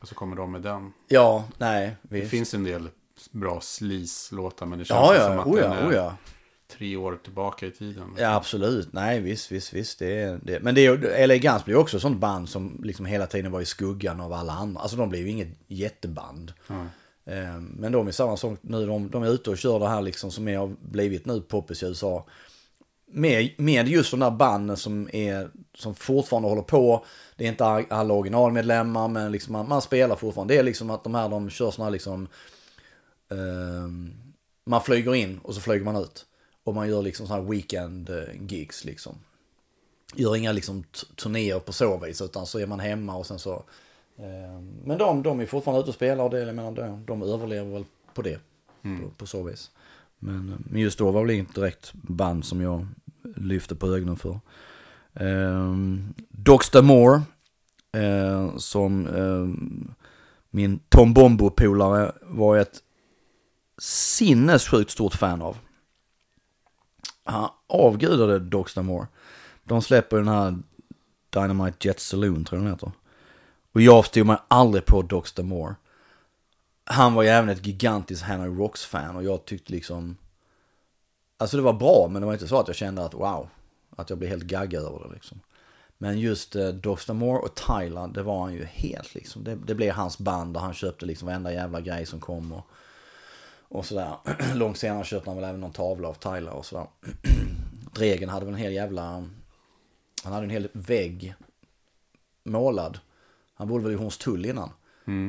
Och så kommer de med den. Ja, nej, Det visst. finns en del bra sleaze-låtar men det känns Ja, som ja, att oh den är oh ja. Tre år tillbaka i tiden. Ja, absolut. Nej, visst, visst, visst. Det är, det. Men det är, Elegans blir också ett sånt band som liksom hela tiden var i skuggan av alla andra. Alltså de blev ju inget jätteband. Eh, Men de är samma sak nu. De, de är ute och kör det här liksom som är, har blivit nu poppis i USA. med, med just de där banden som, är, som fortfarande håller på. Det är inte all- alla originalmedlemmar men liksom man, man spelar fortfarande. Det är liksom att de här de kör såna här liksom ehm, man flyger in och så flyger man ut. Och man gör liksom sådana här weekend eh, gigs liksom. Gör inga liksom turnéer på så vis utan så är man hemma och sen så. Eh, men de, de är fortfarande ute och spelar och det, jag menar, de, de överlever väl på det. På, på så vis. Men, eh, men just då var väl inget direkt band som jag lyfte på ögonen för. Um, Doxter Moore. eh, som ehm, min Tom Bombo-polare var ett sinnessjukt stort fan av. Han avgudade Doxter Moore. De släpper den här Dynamite Jet Saloon tror jag den heter. Och jag förstod mig aldrig på Doxter Moore. Han var ju även ett gigantiskt Hanoi Rocks-fan och jag tyckte liksom... Alltså det var bra men det var inte så att jag kände att wow, att jag blev helt gaggad över det liksom. Men just eh, Doxter Moore och Tyler, det var han ju helt liksom. Det, det blev hans band och han köpte liksom varenda jävla grej som kom och, och sådär. Långt senare köpte han väl även någon tavla av Tyler och sådär. Dregen hade väl en hel jävla, han hade en hel vägg målad. Han bodde väl i Hornstull innan.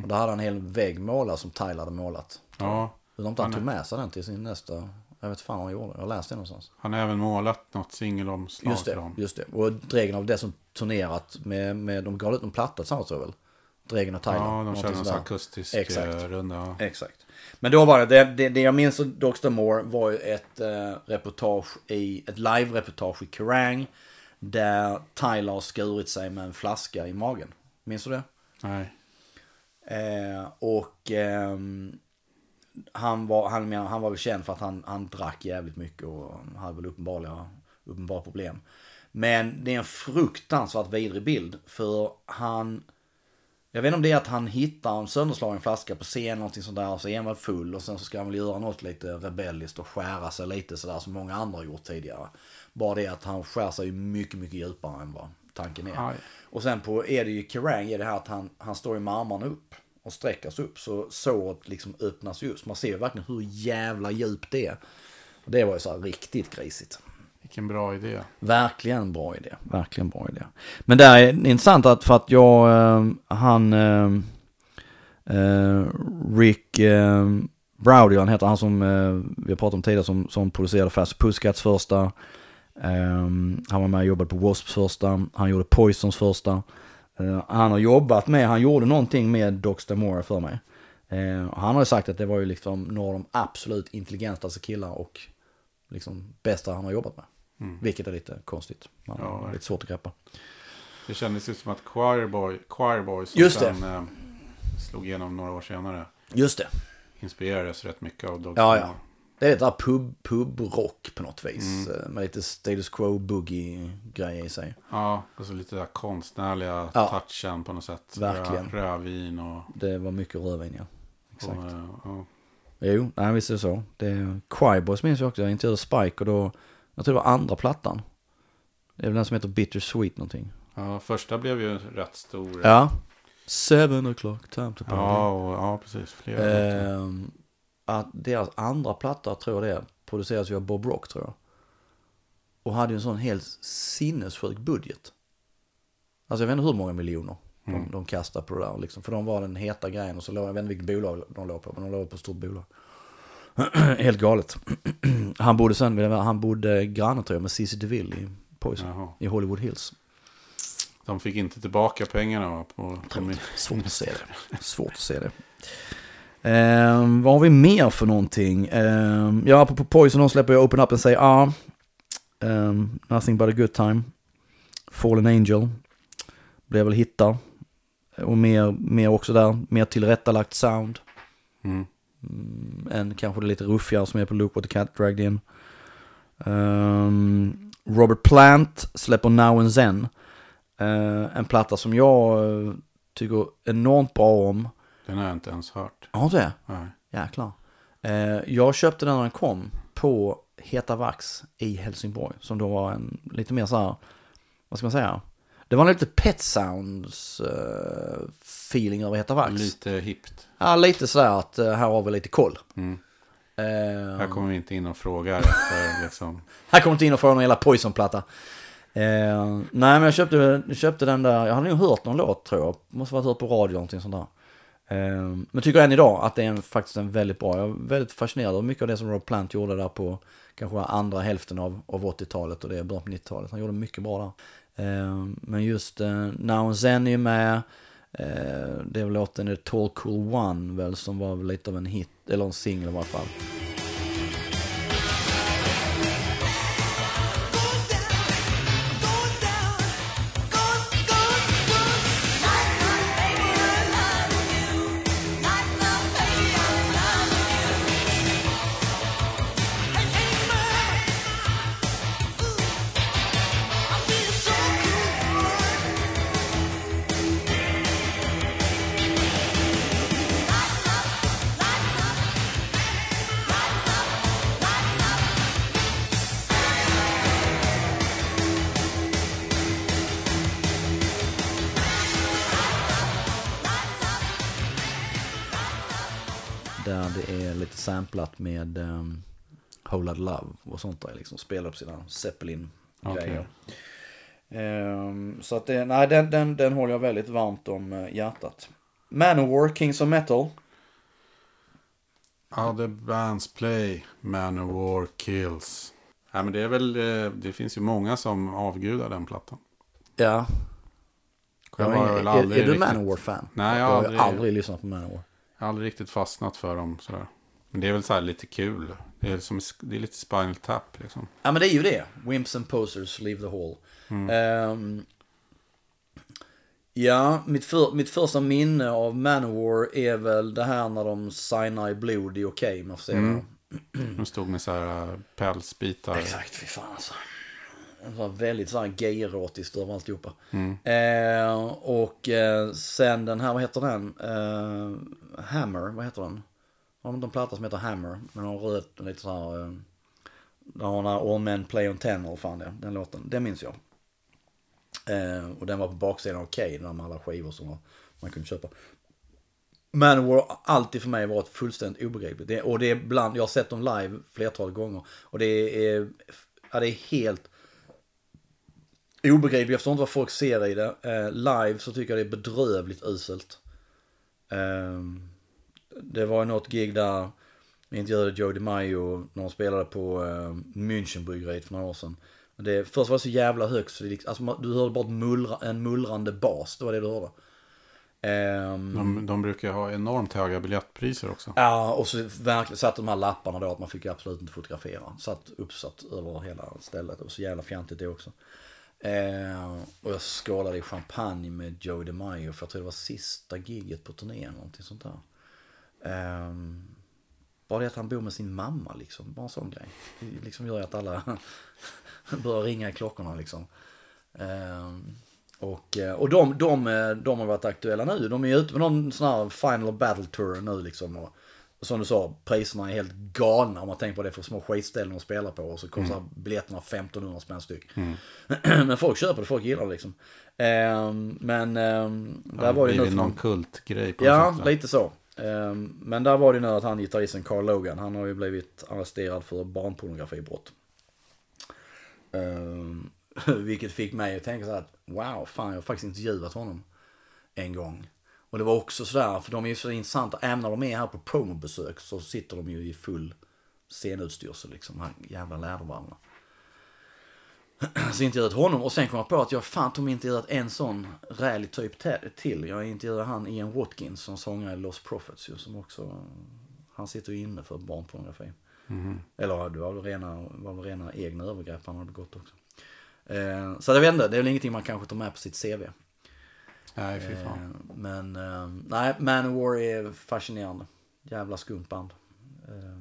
Och då hade han en hel vägg målad som Tyler hade målat. Ja, Undrar inte han tog med sig den till sin nästa, jag vet fan vad han gjorde. Jag har läst det någonstans. han har även målat något singelomslag Just det, just det. Och Dregen har dessutom turnerat med, med de gav ut en platta tillsammans tror jag väl? Dregen och Tyler. Ja, de körde sådär. akustisk Exakt. eh, runda. ja. Exakt. Men då var det, det, det, det jag minns av Doxter Moore var ju ett eh, reportage i, ett live-reportage i Kerrang. Där Tyler har skurit sig med en flaska i magen. Minns du det? Nej. Eh, och ehm, han, var, han, menar, han var väl känd för att han, han drack jävligt mycket och hade väl uppenbara, uppenbara problem. Men det är en fruktansvärt vidrig bild. För han, jag vet inte om det är att han hittar en sönderslagen flaska på scen, någonting sånt där, och så är han väl full och sen så ska han väl göra något lite rebelliskt och skära sig lite sådär som många andra har gjort tidigare. Bara det att han skär sig ju mycket, mycket djupare än vad tanken är. Aj. Och sen på är det ju Kerrang är det här att han, han står i med armarna upp och sträcker sig upp så såret liksom öppnas ju. Så man ser ju verkligen hur jävla djupt det är. Och det var ju så här riktigt grisigt. Vilken bra idé. Verkligen bra idé. Verkligen bra idé. Men där är intressant att för att jag, ehm, han, ehm, eh, Rick eh, Browdy, han heter han som eh, vi har pratat om tidigare, som, som producerade Fast Pussycats första. Ehm, han var med och jobbade på Wasps första, han gjorde Poisons första. Eh, han har jobbat med, han gjorde någonting med Dox Moore för mig. Eh, han har ju sagt att det var ju liksom några av de absolut intelligentaste killar och liksom bästa han har jobbat med. Vilket är lite konstigt. Man Ja, har lite svårt att greppa. Det kändes ju som att Choirboy, Choirboy som Just sen eh, slog igenom några år senare Just det. inspirerades rätt mycket av Dog Ja, ja. Det är lite där pub, pub-rock på något vis. eh, Med lite status quo boogie-grejer i sig. Ja, och så lite där konstnärliga Ja. touchen på något sätt. Verkligen. Rö, rövin och... Det var mycket rödvin, ja. Exakt. och eh, ja. Jo, nej, visst är det så. Det är Choirboys minns jag också. Jag intervjuade Spike och då, jag tror det var andra plattan. Det är väl den som heter Bittersweet någonting. ja, första blev ju rätt stor. Ja. Seven o'clock, time to party. ja, och, ja precis. Flera. Ehm, att deras andra platta, tror jag det är, produceras ju av Bob Rock tror jag. Och hade ju en sån helt sinnessjuk budget. Alltså jag vet inte hur många miljoner de, de kastade på det där. Liksom. För de var den heta grejen och så låg, jag vet inte vilket bolag de låg på, men de låg på ett stort bolag. helt galet. han bodde sen, han bodde granne tror jag med Cissi DeVille i Poison, Jaha. i Hollywood Hills. De fick inte tillbaka pengarna va, på, på Svårt att se det. Svårt att se det. Ehm, vad har vi mer för någonting? Ehm, ja, på Poison de släpper jag Open Up and Say Ah. Ehm, nothing but a good time. Fallen Angel. Blev väl hittar. Och mer, mer också där. Mer tillrättalagt sound. Mm. Mm, än kanske lite ruffigare som är på Look What the Cat Dragged In. Ehm, Robert Plant släpper Now and Zen. Eh, en platta som jag eh, tycker enormt bra om. Den har jag inte ens hört. Har du det? Nej. Jäklar. Eh, jag köpte den när den kom på Heta Vax i Helsingborg. Som då var en lite mer så här, vad ska man säga? Det var lite Pet Sounds eh, över Heta Vax. Lite hippt. Ja, lite sådär att eh, här har vi lite koll. Mm. Eh, Här kommer vi inte in och frågar efter liksom. Här kommer inte in och fråga någon jävla Poison-platta. Eh, nej men jag köpte, köpte den där, jag hade nog hört någon låt tror jag. Måste varit hört på radio eller någonting sånt där. Eh, men tycker än idag att det är en, faktiskt en väldigt bra, jag är väldigt fascinerad av mycket av det som Rob Plant gjorde där på kanske andra hälften av, av 80-talet och det är början på 90-talet. Han gjorde mycket bra där. Eh, men just eh, Now and Zen är ju med. Eh, det är väl låten Tall Cool One väl som var lite av en hit, eller en singel i alla fall. Samplat med um, Whole Lotta Love och sånt där. Liksom spelar på sina Zeppelin-grejer. Ehm, så att det, nej den, den, den håller jag väldigt varmt om eh, hjärtat. Manowar, Kings of Metal. Ja, The Bands Play, Manowar Kills. Ja, men det är väl, eh, det finns ju många som avgudar den plattan. Ja. Jag har är, väl är, aldrig är du riktigt- Manowar-fan? Nej, jag har aldrig- aldrig lyssnat på Manowar. Jag har aldrig riktigt fastnat för dem sådär. Men det är väl så här lite kul. Det är, som, det är lite Spinal Tap liksom. Ja men det är ju det. Wimps and Posers, Leave the Hall. Ehm, ja, mitt, för, mitt första minne av Manowar är väl det här när de signar i blod i Okej, man får säga det. De stod med så här äh, pälsbitar. Exakt, fy fan alltså. Det var väldigt så här gay-erotiskt över alltihopa. Eh, och eh, sen den här, vad heter den? Eh, Hammer, vad heter den? Har de inte en platta som heter Hammer? Men har röd, lite så här. Eh, där har den här All Men Play on Ten, eller fan det är, den låten. Den minns jag. Eh, och den var på baksidan av Okej, den med alla skivor som man kunde köpa. Manowar har alltid för mig varit fullständigt obegripligt. Det, och det är bland, jag har sett dem live flertal gånger. Och det är, ja, det är helt obegripligt. Jag förstår inte vad folk ser i det. Eh, live så tycker jag det är bedrövligt uselt. Eh, det var något gig där vi intervjuade Joe DiMaggio när de spelade på eh, Münchenbryggeriet för några år sedan. Det, först var det så jävla högt så det, liksom- alltså, du hörde bara mullra, en mullrande bas. Det var det du hörde. Ehm, De, de brukar ha enormt höga biljettpriser också. Ja, och så verkligen satt de här lapparna då att man fick absolut inte fotografera. Satt uppsatt över hela stället. Och så jävla fjantigt det också. Eh, och jag skålade i champagne med Joe DiMaggio för jag tror det var sista giget på turnén. Någonting sånt där. Eh, bara det att han bor med sin mamma liksom. Bara en sån grej. Det liksom gör ju att alla börjar ringa i klockorna liksom. Eh, och, eh, och de, de, eh, de har varit aktuella nu. De är ju ute med någon sån här final battle tour nu liksom. Och, som du sa, priserna är helt galna om man tänker på det för små skitställen att spela på. Och så kostar biljetterna 1500 spänn styck. men folk köper det, folk gillar det liksom. Ehm, men ehm, där Det var det har nu blivit från- någon kultgrej på Ja, sätt. lite så. Ehm, men där var det nu att han gitarristen Carl Logan, han har ju blivit arresterad för barnpornografibrott. Ehm, vilket fick mig att tänka så här att wow, fan jag har faktiskt intervjuat honom en gång. Och det var också sådär, för de är ju så intressanta, även när de är här på promobesök så sitter de ju i full scenutstyrsel liksom, här jävla lädervarvarna. Så intervjuat honom och sen kom jag på att jag fan tog mig intervjuat en sån rälig typ till. Jag intervjuade han Ian Watkins som sångare i Lost Prophets ju, som också, han sitter ju inne för barnpornografi. Eller det var väl rena, var väl rena egna övergrepp han hade begått också. Eh, så jag vet inte, det är väl ingenting man kanske tar med på sitt CV. Nej, fy fan. Eh, men eh, nej, Manowar är fascinerande. Jävla skumt band. Eh,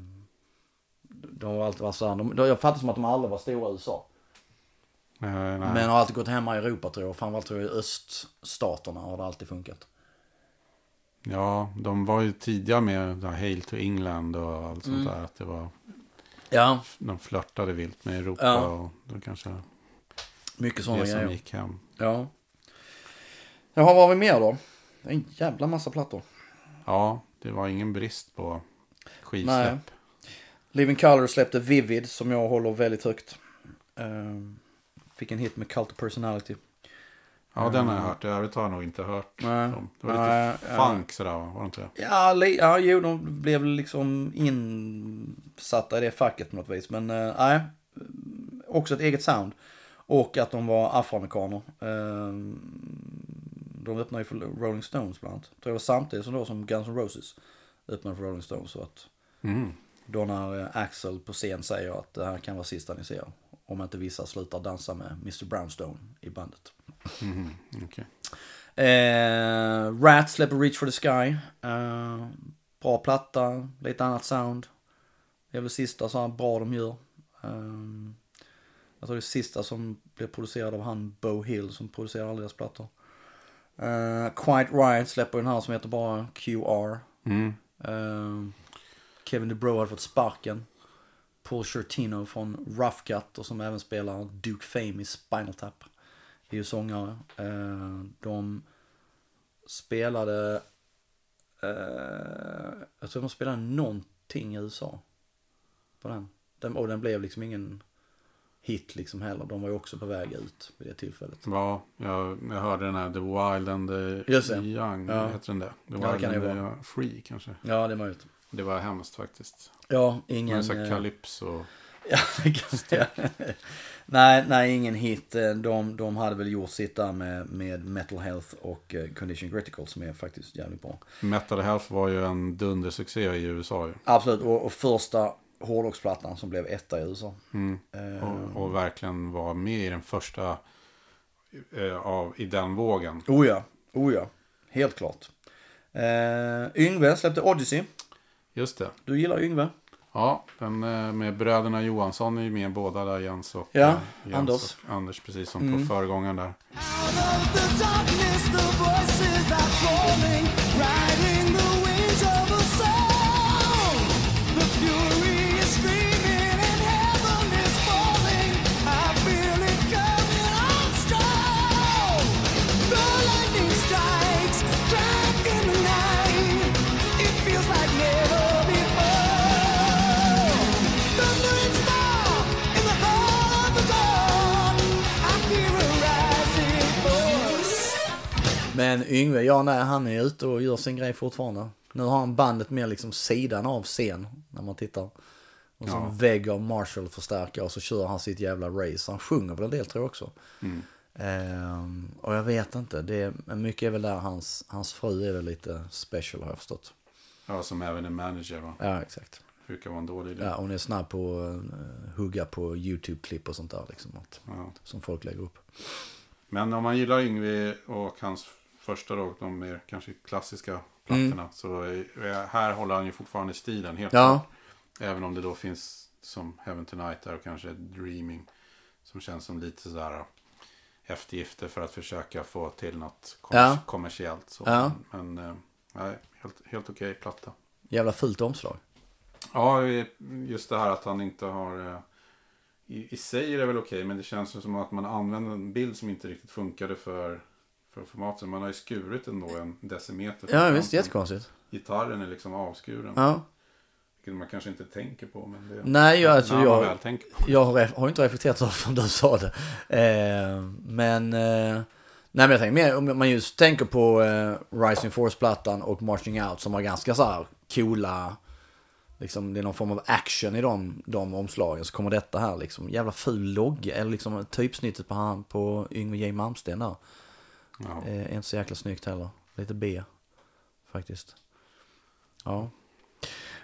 de har alltid varit såhär, de, de, jag fattar som att de aldrig var stora i USA. Eh, nej. Men har alltid gått hemma i Europa tror jag. Framförallt tror jag i öststaterna har det alltid funkat. Ja, de var ju tidiga med Hail to England och allt Mm. sånt där. Att det var, Ja, de flörtade vilt med Europa Ja. och då kanske mycket sådana det som grejer. gick hem. Ja. Jaha, vad har vi mer då? En jävla massa plattor. Ja, det var ingen brist på Nej. skivsläpp. Living Color släppte Vivid som jag håller väldigt högt. Ehm, fick en hit med Cult of Personality. Ja, den har jag hört. I övrigt har jag nog inte hört. Nej. dem. Det var Nej, lite ja. funk sådär, va? var det inte det? Ja, ja, jo, de blev liksom insatta i det facket på något vis. Men eh, nej, också ett eget sound. Och att de var afroamerikaner. Eh, de öppnade ju för Rolling Stones bland annat. Tror jag var samtidigt som då som Guns N' Roses öppnade för Rolling Stones. Så att Mm. då när eh, Axel på scen säger att det här kan vara sista ni ser. Om inte vissa slutar dansa med Mr Brownstone i bandet. Mhm, okej. Eh, Rat släpper Reach for the Sky. Eh, bra platta, lite annat sound. Det är väl sista så här bra de gör. Eh, jag tror det är sista som blev producerad av han Bo Hill som producerar alla deras plattor. Eh, Quiet Riot släpper den här som heter bara QR. Mm. Eh, Kevin DeBro hade fått sparken. Paul Shortino från Rough Cut och som även spelar Duke Fame i Spinal Tap. är ju sångare. Eh, de spelade, eh, jag tror de spelade någonting i USA. På den. den. Och den blev liksom ingen hit liksom heller. De var ju också på väg ut vid det tillfället. Ja, jag, jag hörde den här The Wild and the. Young. Ja. Heter den det? The Ja, Wild kan det and the Free kanske. Ja, det är möjligt. Det var hemskt faktiskt. Ja, Ingen, ingen... en sån eh, här Calypso. Ja, nej, nej, ingen hit. Eh, De, de hade väl gjort sitt där med, med Metal Health och eh, Condition Critical som är faktiskt jävligt bra. Metal Health var ju en dundersuccé i USA ju. Absolut, och, och första hårdrocksplattan som blev etta i USA. Mm. Eh, Och, och verkligen var med i den första eh, av, i den vågen. Oh ja, oh ja, helt klart. Eh, Yngve släppte Odyssey. Just det. Du gillar Yngve? Ja, den eh, med bröderna Johansson är ju med båda där, Jens och Ja, eh, Jens Anders. Och Anders, precis som på föregångaren där. Yngve, ja nej, han är ute och gör sin grej fortfarande. Nu har han bandet mer liksom sidan av scen när man tittar. Och så Ja. en vägg av Marshall-förstärkare och så kör han sitt jävla race. Han sjunger väl en del tror jag också. Ehm, och jag vet inte, det är, men mycket är väl där hans, hans fru är väl lite special har jag förstått. Ja, som även är manager va. Ja, exakt. Brukar vara en dålig idé. Ja, hon är snabb på att eh, hugga på YouTube-klipp och sånt där liksom. Att, Ja. Som folk lägger upp. Men om man gillar Yngwie och hans första då, de mer kanske klassiska plattorna. Så är, här håller han ju fortfarande stilen helt Ja. klart. Även om det då finns som Heaven Tonight där och kanske Dreaming. Som känns som lite sådär eftergifter för att försöka få till något kommers- Ja. kommersiellt. Så. Ja. Men eh, nej, helt, helt okej platta. Jävla fult omslag. Ja, just det här att han inte har... eh, I, i sig är det väl okej, men det känns som att man använder en bild som inte riktigt funkade för, för formatet. Man har ju skurit ändå en decimeter. Ja, visst, jättekonstigt. Gitarren är liksom avskuren. Ja. Vilket man kanske inte tänker på. Men det, Nej, jag, alltså, jag. Jag har, har inte reflekterat så som du sa det. Eh, men, eh, nej men jag tänker mer om man just tänker på eh, Rising Force-plattan och Marching Out som var ganska så här coola, liksom det är någon form av action i de, de omslagen. Så kommer detta här liksom, jävla ful logga, eller liksom typsnittet på han på Yngwie J. Malmsten där. Ja. Eh, är inte så jäkla snyggt heller. Lite B, faktiskt. Ja.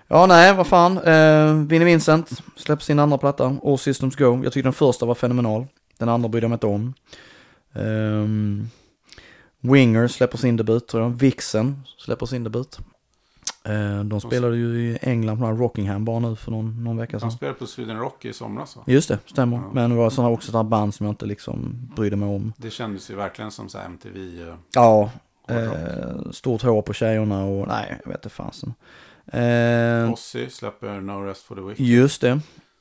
Ja, nej, vad fan. Eh, Vinnie Vincent släpper sin andra platta, All Systems Go. Jag tyckte den första var fenomenal. Den andra brydde jag mig inte om. Ehm, Winger släpper sin debut, tror jag. Vixen släpper sin debut. Eh, de spelade ju i England på den här Rockingham bara nu för någon, någon vecka sedan. Han spelade på Sweden Rock i somras va? Just det, stämmer. Ja. Men det var sådana också sådana band som jag inte liksom brydde mig om. Det kändes ju verkligen som så MTV. eh, Ja, eh, stort hår på tjejerna och nej, jag vet inte fasen. Eh, Ozzy släpper No Rest for the Wicked. just det,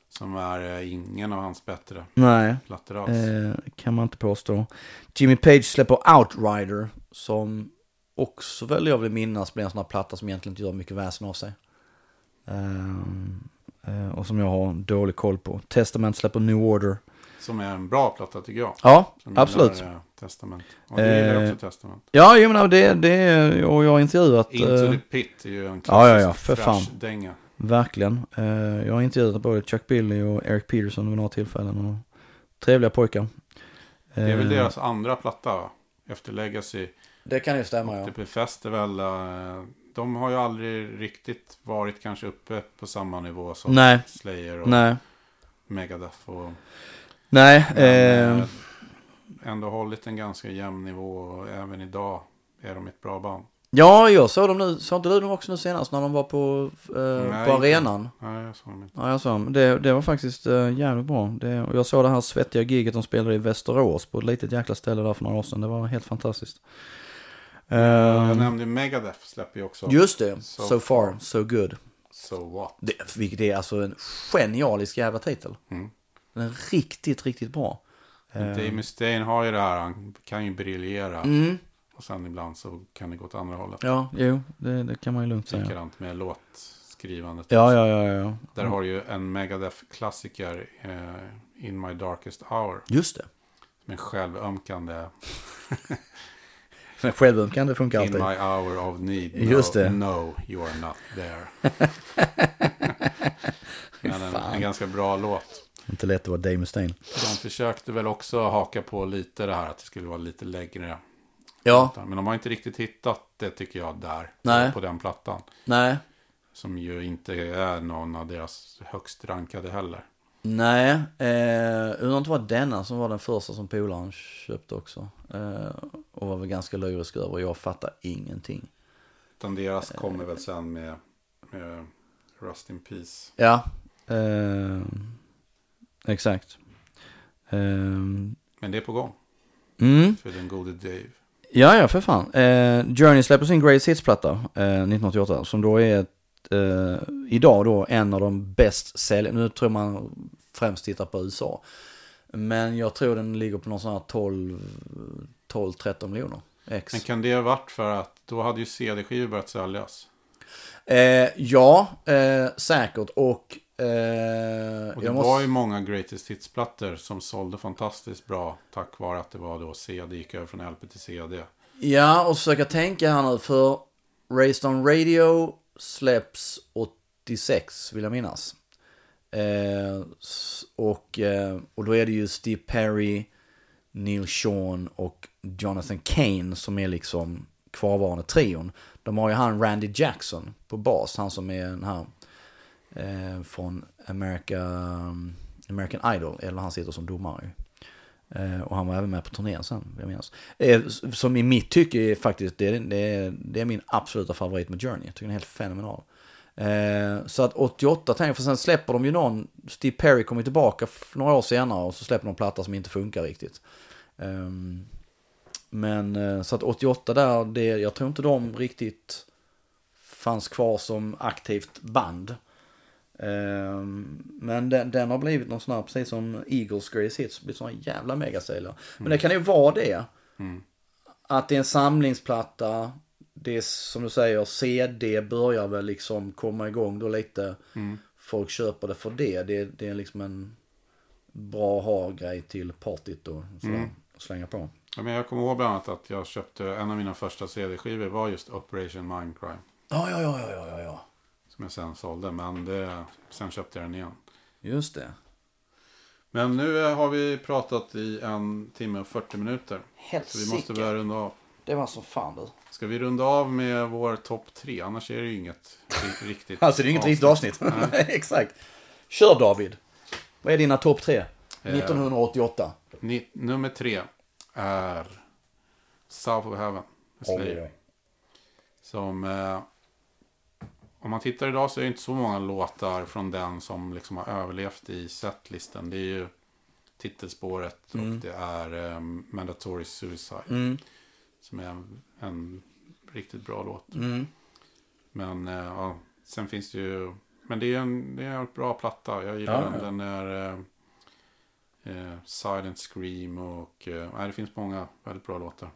Som är eh, ingen av hans bättre nej. plattor alls. Eh, kan man inte påstå. Jimmy Page släpper Outrider som också väl jag vill minnas blir en sån här platta som egentligen inte gör mycket väsen av sig. Ehm, Eh, och som jag har dålig koll på. Testament släpper New Order. Som är en bra platta tycker jag. Ja, Som absolut. Gillar, eh, Testament. Och du gillar Eh, också Testament. Ja, jag menar det, det är, och jag har intervjuat. Into eh, the Pit är ju en ja, ja, ja, klassisk för fan. thrash-dänga. Verkligen. Eh, jag har intervjuat både Chuck Billy och Eric Peterson vid några tillfällen. Och trevliga pojkar. Det är väl Eh, deras andra platta va? Efter Legacy. Det kan ju stämma ja. TP Festival. eh, De har ju aldrig riktigt varit kanske uppe på samma nivå som Nej. Slayer och Nej, Megadeth. Och, nej. men, Eh, eh, ändå hållit en ganska jämn nivå och även idag är de ett bra band. ja, jag såg dem nu. Såg inte du dem också nu senast när de var på, eh, Nej, på inte. arenan? Nej, jag såg dem inte. Ja, jag såg dem. Det, det var faktiskt eh, jävligt bra. Det, och jag såg det här svettiga giget de spelade i Västerås på ett litet jäkla ställe där för några år sedan. Det var helt fantastiskt. Jag nämnde Megadeth släpper ju också. just det. So, So far, so good. So what? Det, vilket är alltså en genialisk jävla titel. Mm. Den är riktigt, riktigt bra. Dave Mustaine har ju det här, han kan ju briljera. Mm. Och sen ibland så kan det gå åt andra hållet. Ja, jo, det, det kan man ju lugnt säga. Likadant med låtskrivandet. Ja, ja, ja, ja. Där har du ju en Megadeth-klassiker, eh, In My Darkest Hour. Just det. Som en självömkande Men självömkande funkar In alltid. My Hour of Need. No, Just det. No, you are not there. Men en, en ganska bra låt. Inte lätt att vara Dave Mustaine. De försökte väl också haka på lite det här att det skulle vara lite längre. Ja, Men de har inte riktigt hittat det tycker jag där. Nej. På den plattan. nej. Som ju inte är någon av deras högst rankade heller. Nej, eh, undrar det var denna som var den första som polaren köpte också. Eh, och var väl ganska lyrisk över. Jag fattar ingenting. Utan deras kommer väl sen med, med Rust in Peace. Ja, eh, exakt. Eh, Men det är på gång mm. för den gode Dave. Ja, ja, för fan. Eh, Journey släpper sin Greatest Hits-platta eh, 1988. Som då är ett, eh, idag då en av de bäst säljande. Nu tror man främst tittar på USA. Men jag tror den ligger på någon sån här 12, 12-13 miljoner. X. Men kan det ha varit för att då hade ju CD-skivor börjat säljas? Eh, ja, eh, säkert. Och, eh, Och det måste... var ju många Greatest Hits-plattor som sålde fantastiskt bra tack vare att det var då CD gick över från LP till CD. Ja, och försöka tänka här nu för Raised on Radio släpps 86 vill jag minnas. Eh, och, eh, och då är det ju Steve Perry, Neil Sean och Jonathan Kane som är liksom kvarvarande trion. De har ju han Randy Jackson på bas, han som är den här eh, från America, mm, American Idol, eller han sitter som domare ju. Eh, och han var även med på turnén sen, jag minns. Eh, som i mitt tycke är faktiskt, det är, det, är, det är min absoluta favorit med Journey. Jag tycker den är helt fenomenal. Eh, så att 88 tänker för sen släpper de ju någon, Steve Perry kommer tillbaka några år senare och så släpper de platta som inte funkar riktigt. Ehm, men eh, så att 88 där, det, jag tror inte de riktigt fanns kvar som aktivt band. Ehm, men den, den har blivit någon sån här, precis som Eagles Grace Hits, blivit såna jävla megasäljare. Men det kan ju vara det. Att det är en samlingsplatta, det som du säger, CD börjar väl liksom komma igång då lite. Folk köper det för det. Det, det är liksom en bra ha-grej till partyt och sådär. Slänga på. Ja, men jag kommer ihåg bland annat att jag köpte en av mina första CD-skivor var just Operation Mindcrime. Ja, ja, ja, ja, ja, ja. Som jag sen sålde, men det, sen köpte jag den igen. Just det. Men nu eh, har vi pratat i en timme och 40 minuter. Så vi måste Helsike. börja runda av. Det var så fan du. Ska vi runda av med vår topp tre? Annars är det ju inget ri- riktigt Alltså det är inget riktigt avsnitt. Exakt. Kör David. Vad är dina topp tre? 1988. Ni, nummer tre är South of Heaven. Slayer. Som, eh, om man tittar idag så är det inte så många låtar från den som liksom har överlevt i setlisten. Det är ju titelspåret och det är eh, Mandatory Suicide. Som är en, en riktigt bra låt. Men eh, ja, sen finns det ju, men det är en, det är en bra platta. Jag gillar Ja, den. ja. Den är eh, eh, Silent Scream och eh, det finns många väldigt bra låtar.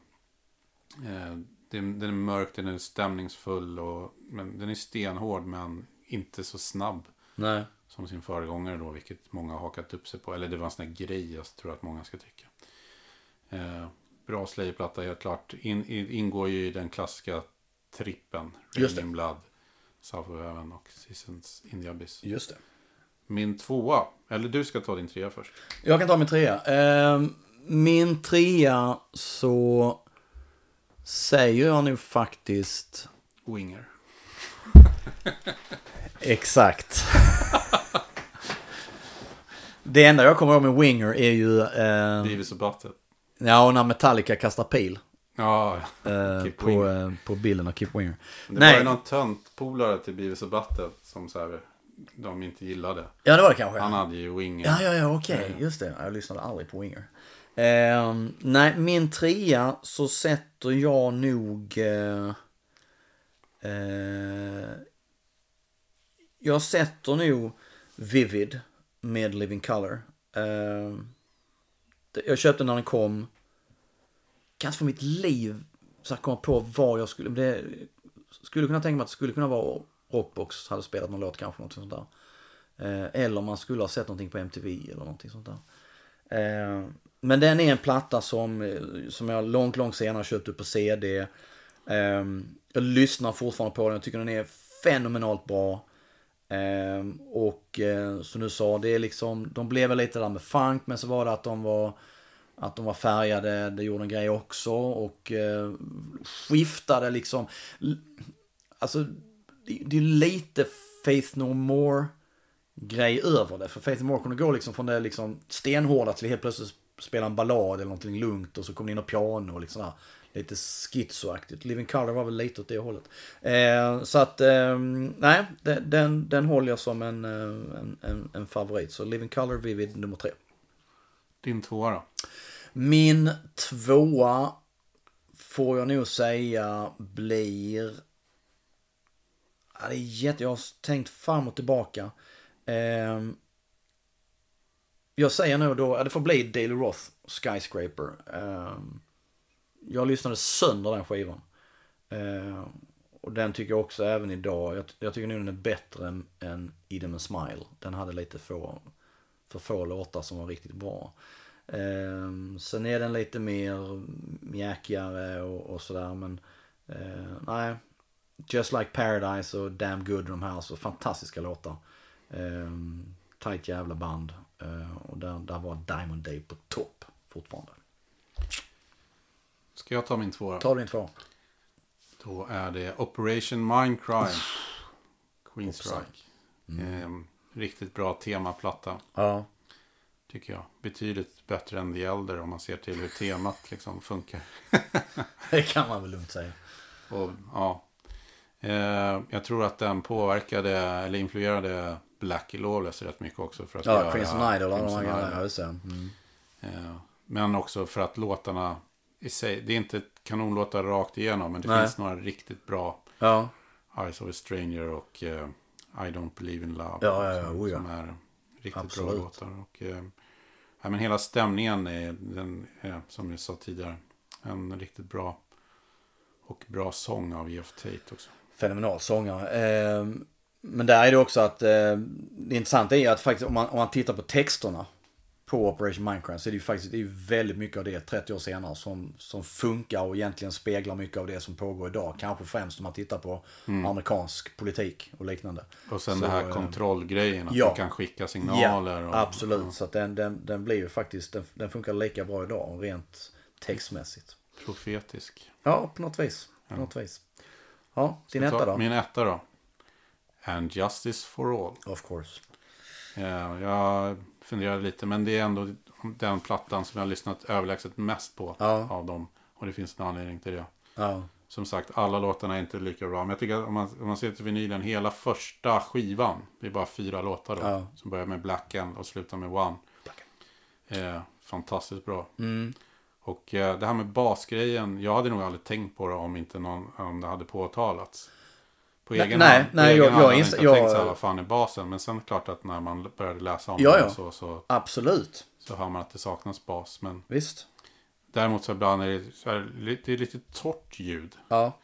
Eh, den, den är mörk, den är stämningsfull och men den är stenhård men inte så snabb Nej. som som sin föregångare då, vilket många har hakat upp sig på. Eller det var en sån här grej jag tror att många ska tycka. Eh, bra Slayer-platta helt klart. In, in, ingår ju i den klassiska trippen. Just det. Raining Blood, South of Heaven och Seasons in the Abyss. Just det. Min tvåa, eller du ska ta din trea först. Jag kan ta min trea. Ehm, min trea så säger jag nu faktiskt Winger. exakt. Det enda jag kommer ihåg med Winger är ju eh, Beavis och Butthead. Ja, när Metallica kastar pil Ja, eh, på, eh, på bilden av Keep Winger. det var Nej, ju någon tönt polare till Beavis och Butthead som så här, de inte gillade. ja det var det kanske. Han hade ju Winger. Ja, ja, ja, okej. Just det. Jag lyssnade aldrig på Winger. Ehm, nej, min trea så sätter jag nog... eh, eh, jag sätter nog Vivid med Living Color. Jag köpte den när den kom. Kan inte för mitt liv så komma på vad jag skulle... Det, skulle kunna tänka mig att det skulle kunna vara Rockbox hade spelat någon låt kanske. Något sånt där. Eh, eller om man skulle ha sett någonting på MTV eller någonting sånt där. Eh, men den är en platta som, eh, som jag långt, långt senare köpte på CD. Eh, jag lyssnar fortfarande på den, jag tycker den är fenomenalt bra. Eh, och eh, som du sa, det är liksom, de blev väl lite där med funk, men så var det att de var att de var färgade, det gjorde en grej också och eh, skiftade liksom. Alltså, det, det är lite Faith No More grej över det. För Faith No More kunde gå liksom från det liksom stenhårda till helt plötsligt spela en ballad eller någonting lugnt och så kom det in och piano och liksom där, lite schizoaktigt. Living Color var väl lite åt det hållet. Eh, så att, eh, nej, den, den, håller jag som en, eh, en, en, en favorit. Så Living Color Vivid nummer tre. Din tvåa då? Min tvåa får jag nog säga blir... Ja, det är jätte... Jag har tänkt fram och tillbaka. Ehm, jag säger nog då, ja, det får bli Daily Roth, Skyscraper. Ehm, jag lyssnade sönder den skivan. Eh, och den tycker jag också även idag, jag, jag tycker nog den är bättre än, än Idem and Smile. Den hade lite få, för få låtar som var riktigt bra. Eh, sen är den lite mer mjäkigare och, och sådär men eh, nej. Just Like Paradise och Damn Good de här så fantastiska låtar. Eh, tight jävla band. Eh, och där, där var Diamond Day på topp fortfarande. Ska jag ta min tvåa? Ta din två. Då är det Operation Mindcrime. Queensryche. Ehm, riktigt bra temaplatta. Ja. Tycker jag. Betydligt bättre än The Elder om man ser till hur temat liksom funkar. Det kan man väl lugnt säga. Och, ja. Eh, jag tror att den påverkade eller influerade Black Lawless rätt mycket också. För att Ja, göra Crimson Idol Crimson. Idol. Ja. Mm. Eh, Men också för att låtarna i sig, det är inte kanonlåtar rakt igenom, men det Nej. finns några riktigt bra Ja. Eyes of a Stranger och eh, I Don't Believe in Love. Ja, ja, ja, som, oh som är riktigt Absolut. bra låtar. Och, eh, ja, men hela stämningen är, den är, som jag sa tidigare, en riktigt bra och bra sång av Jeff Tate också. fenomenal sångare. Eh, men där är det också att eh, det intressanta är att faktiskt om man, om man tittar på texterna på Operation Minecraft så är det ju faktiskt det är väldigt mycket av det 30 år senare som, som funkar och egentligen speglar mycket av det som pågår idag. Kanske främst om man tittar på amerikansk politik och liknande. Och sen Så, det här eh, kontrollgrejen, att ja. du kan skicka signaler. och, absolut. Så att den, den, den blir ju faktiskt, den, den funkar lika bra idag rent textmässigt. Profetisk. Ja, på något vis. På något vis. Ja, din Ta- etta då? Min etta då. And Justice for All. Of course. Ja, jag funderade lite, men det är ändå den plattan som jag har lyssnat överlägset mest på Ja. av dem. Och det finns en anledning till det. Ja. Som sagt, alla låtarna är inte lika bra. Men jag tycker att om man, om man ser till vinylen, hela första skivan, det är bara fyra låtar då. Ja. Som börjar med Black End och slutar med One. Eh, fantastiskt bra. Mm. Och eh, det här med basgrejen, jag hade nog aldrig tänkt på det om inte någon, om det hade påtalats. På egen nej, hand. Nej, egen jag- hand jag inte jag tänkt så här, vad fan är basen? Men sen klart att när man började läsa om Ja, det ja. Så, så, Absolut. så hör man att det saknas bas. Men Visst. däremot så ibland är det, så här, det är lite torrt ljud. Ja.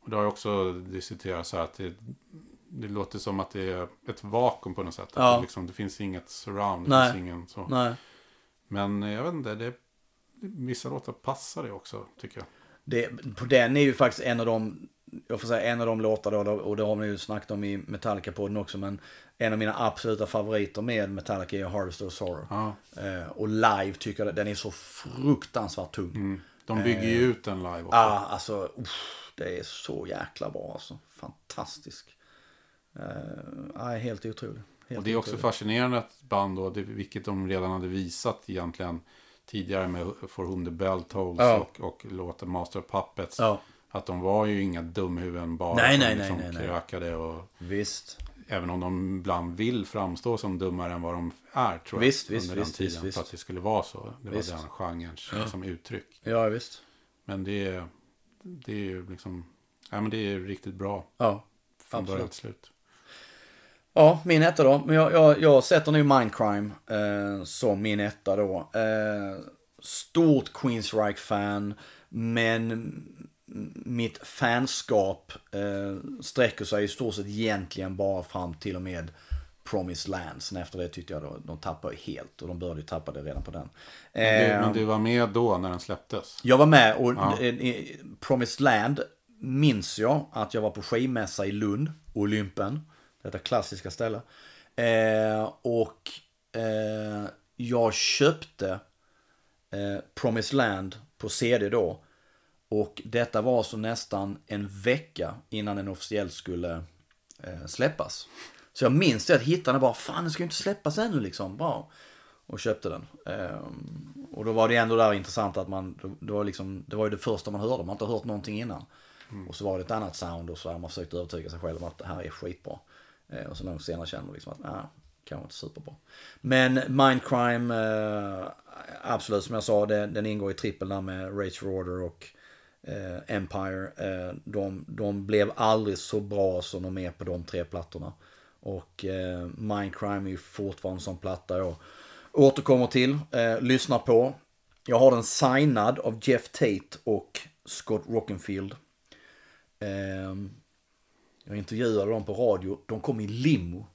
Och det har ju också diskuterats så här att det, det låter som att det är ett vakuum på något sätt. Ja. Det, liksom, det finns inget surround. Det Nej. finns ingen så. Nej. Men jag vet inte, det, vissa låtar passar det också tycker jag. Det, på den är ju faktiskt en av de, jag får säga en av de låtar då, och det har vi ju snackat om i Metallica-podden också, men en av mina absoluta favoriter med Metallica är Harvest of Sorrow. Ja. Eh, och live tycker jag den är så fruktansvärt tung. Mm. De bygger ju ut den live också. Ja, alltså, uff, det är så jäkla bra alltså. Fantastisk. Ja, helt otrolig. Helt Och det är också otrolig. fascinerande att band då, det, vilket de redan hade visat egentligen tidigare med For Whom the Bell Tolls Ja. och, och låten Master of Puppets. Ja. Att de var ju inga dumhuvuden bara. Nej, som nej, liksom nej, nej, nej. krökade och Visst. även om de ibland vill framstå som dummare än vad de är tror jag. Visst, visst, under den visst, tiden. visst. För att det skulle vara så. Det var Visst. den genrens som uttryck. Ja, visst. Men det är, det är ju liksom, ja men det är riktigt bra. Ja. Från början till slut. Ja, min etta då. Men jag, jag, jag sätter nu Mindcrime eh, som min etta då. Eh, stort Queensryche-fan, men mitt fanskap eh, sträcker sig i stort sett egentligen bara fram till och med Promised Land. Sen efter det tyckte jag då, de tappade helt och de började tappa det redan på den. Men du, Eh, men du var med då när den släpptes? jag var med och Ja. eh, eh, Promised Land minns jag att jag var på skivmässa i Lund, Olympen, detta klassiska ställe. Eh, och eh, jag köpte eh, Promised Land på CD då. Och detta var så nästan en vecka innan den officiellt skulle eh, släppas. Så jag minns det att hitta den bara, fan den ska ju inte släppas ännu liksom. Bra. Och köpte den. Ehm, och då var det ändå där intressant att man, det var, liksom, det var ju det första man hörde, man har inte hört någonting innan. Och så var det ett annat sound och så där man försökte övertyga sig själv om att det här är skitbra. Eh, och så långt senare känner man liksom att, nej, kanske inte superbra. Men Mindcrime, eh, absolut som jag sa, det, den ingår i trippel där med Rage Order och eh, Empire. Eh, de, de blev aldrig så bra som de är på de tre plattorna. Och eh, Mindcrime är ju fortfarande en sån platta jag återkommer till, eh, lyssnar på. Jag har den signad av Jeff Tate och Scott Rockenfield. Eh, jag intervjuade dem på radio, de kom i limo.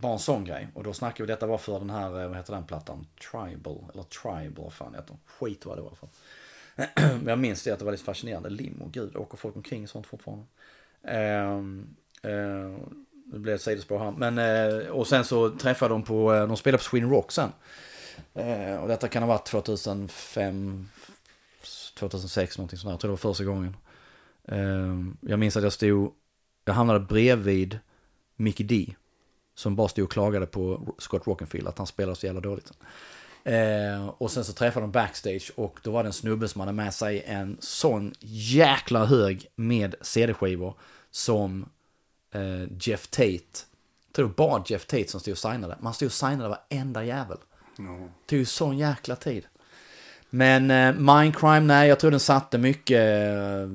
Bara en sån grej. Och då snackade vi, detta var för den här, eh, vad heter den plattan? Tribal, eller Tribal, vad fan heter? Skit vad det var för. Men jag minns det att det var lite fascinerande. Limo, gud, åker folk omkring i sånt fortfarande? Ehm, eh, det blev ett sidospår här. Men, eh, och sen så träffade de på, eh, de spelade på Sweden Rock sen. Eh, och detta kan ha varit 2005, 2006 någonting sånt där. Jag tror det var första gången. Eh, jag minns att jag stod, jag hamnade bredvid Mickey D. Som bara stod och klagade på Scott Rockenfield att han spelade så jävla dåligt. Eh, och sen så träffade de backstage och då var det en snubbe som hade med sig en sån jäkla hög med CD-skivor som eh, Jeff Tate. Jag tror det var bara Jeff Tate som stod och signade. Man stod och signade varenda jävel. Ja. Det tog ju sån jäkla tid. Men eh, Mindcrime, nej jag tror den satte mycket, eh,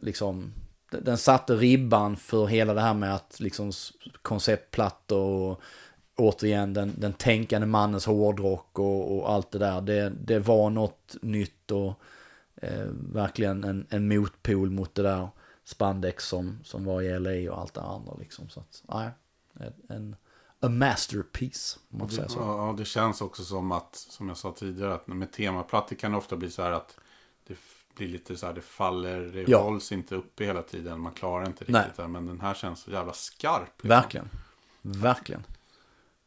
liksom, den satte ribban för hela det här med att liksom konceptplattor och återigen den, den tänkande mannens hårdrock och, och allt det där. Det, det var något nytt och eh, verkligen en, en motpol mot det där spandex som, som var i LA och allt det andra liksom. Så att, nej, en, a masterpiece, om man säga så. Ja, det känns också som att, som jag sa tidigare, att med temaplattor kan det ofta bli så här att blir lite så här, det faller, det Ja. hålls inte uppe hela tiden, man klarar inte riktigt Nej. det. Men den här känns så jävla skarp. liksom. Verkligen. Verkligen.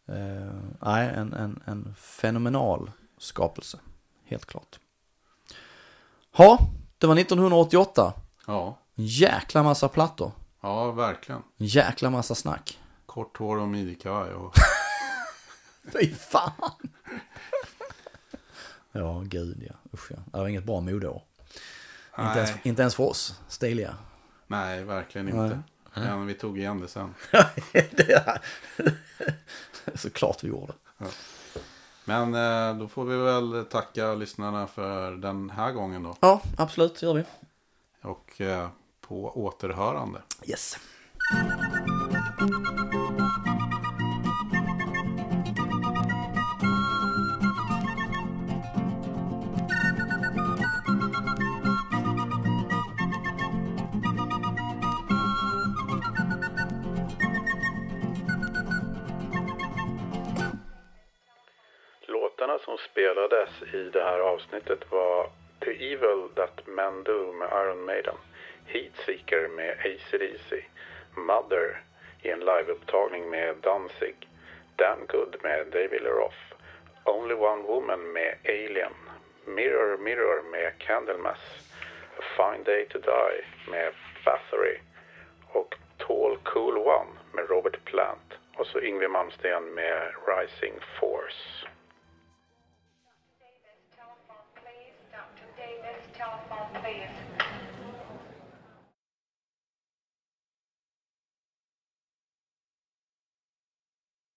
Eh, nej, en, en, en fenomenal skapelse. Helt klart. Ja, det var 1988. Ja, En jäkla massa plattor. ja, verkligen. En jäkla massa snack. Kort hår och midjekavaj och Fy fan! ja, gud ja. Usch ja. Det var inget bra modeår. Inte ens, inte ens för oss, stiliga. Nej, verkligen Nej. inte. Men vi tog igen det sen. det. Såklart vi gjorde. Men eh, då får vi väl tacka lyssnarna för den här gången då. Ja, absolut, gör vi. Och eh, på återhörande. Yes. Avsnittet var The Evil That Men Do med Iron Maiden, Heatseeker med AC/DC, Mother i en liveupptagning med Danzig, Damn Good med David Lee Roth, Only One Woman med Alien, Mirror Mirror med Candlemass, A Fine Day To Die med Bathory. Och Tall Cool One med Robert Plant. Och så Yngwie Malmsteen med Rising Force.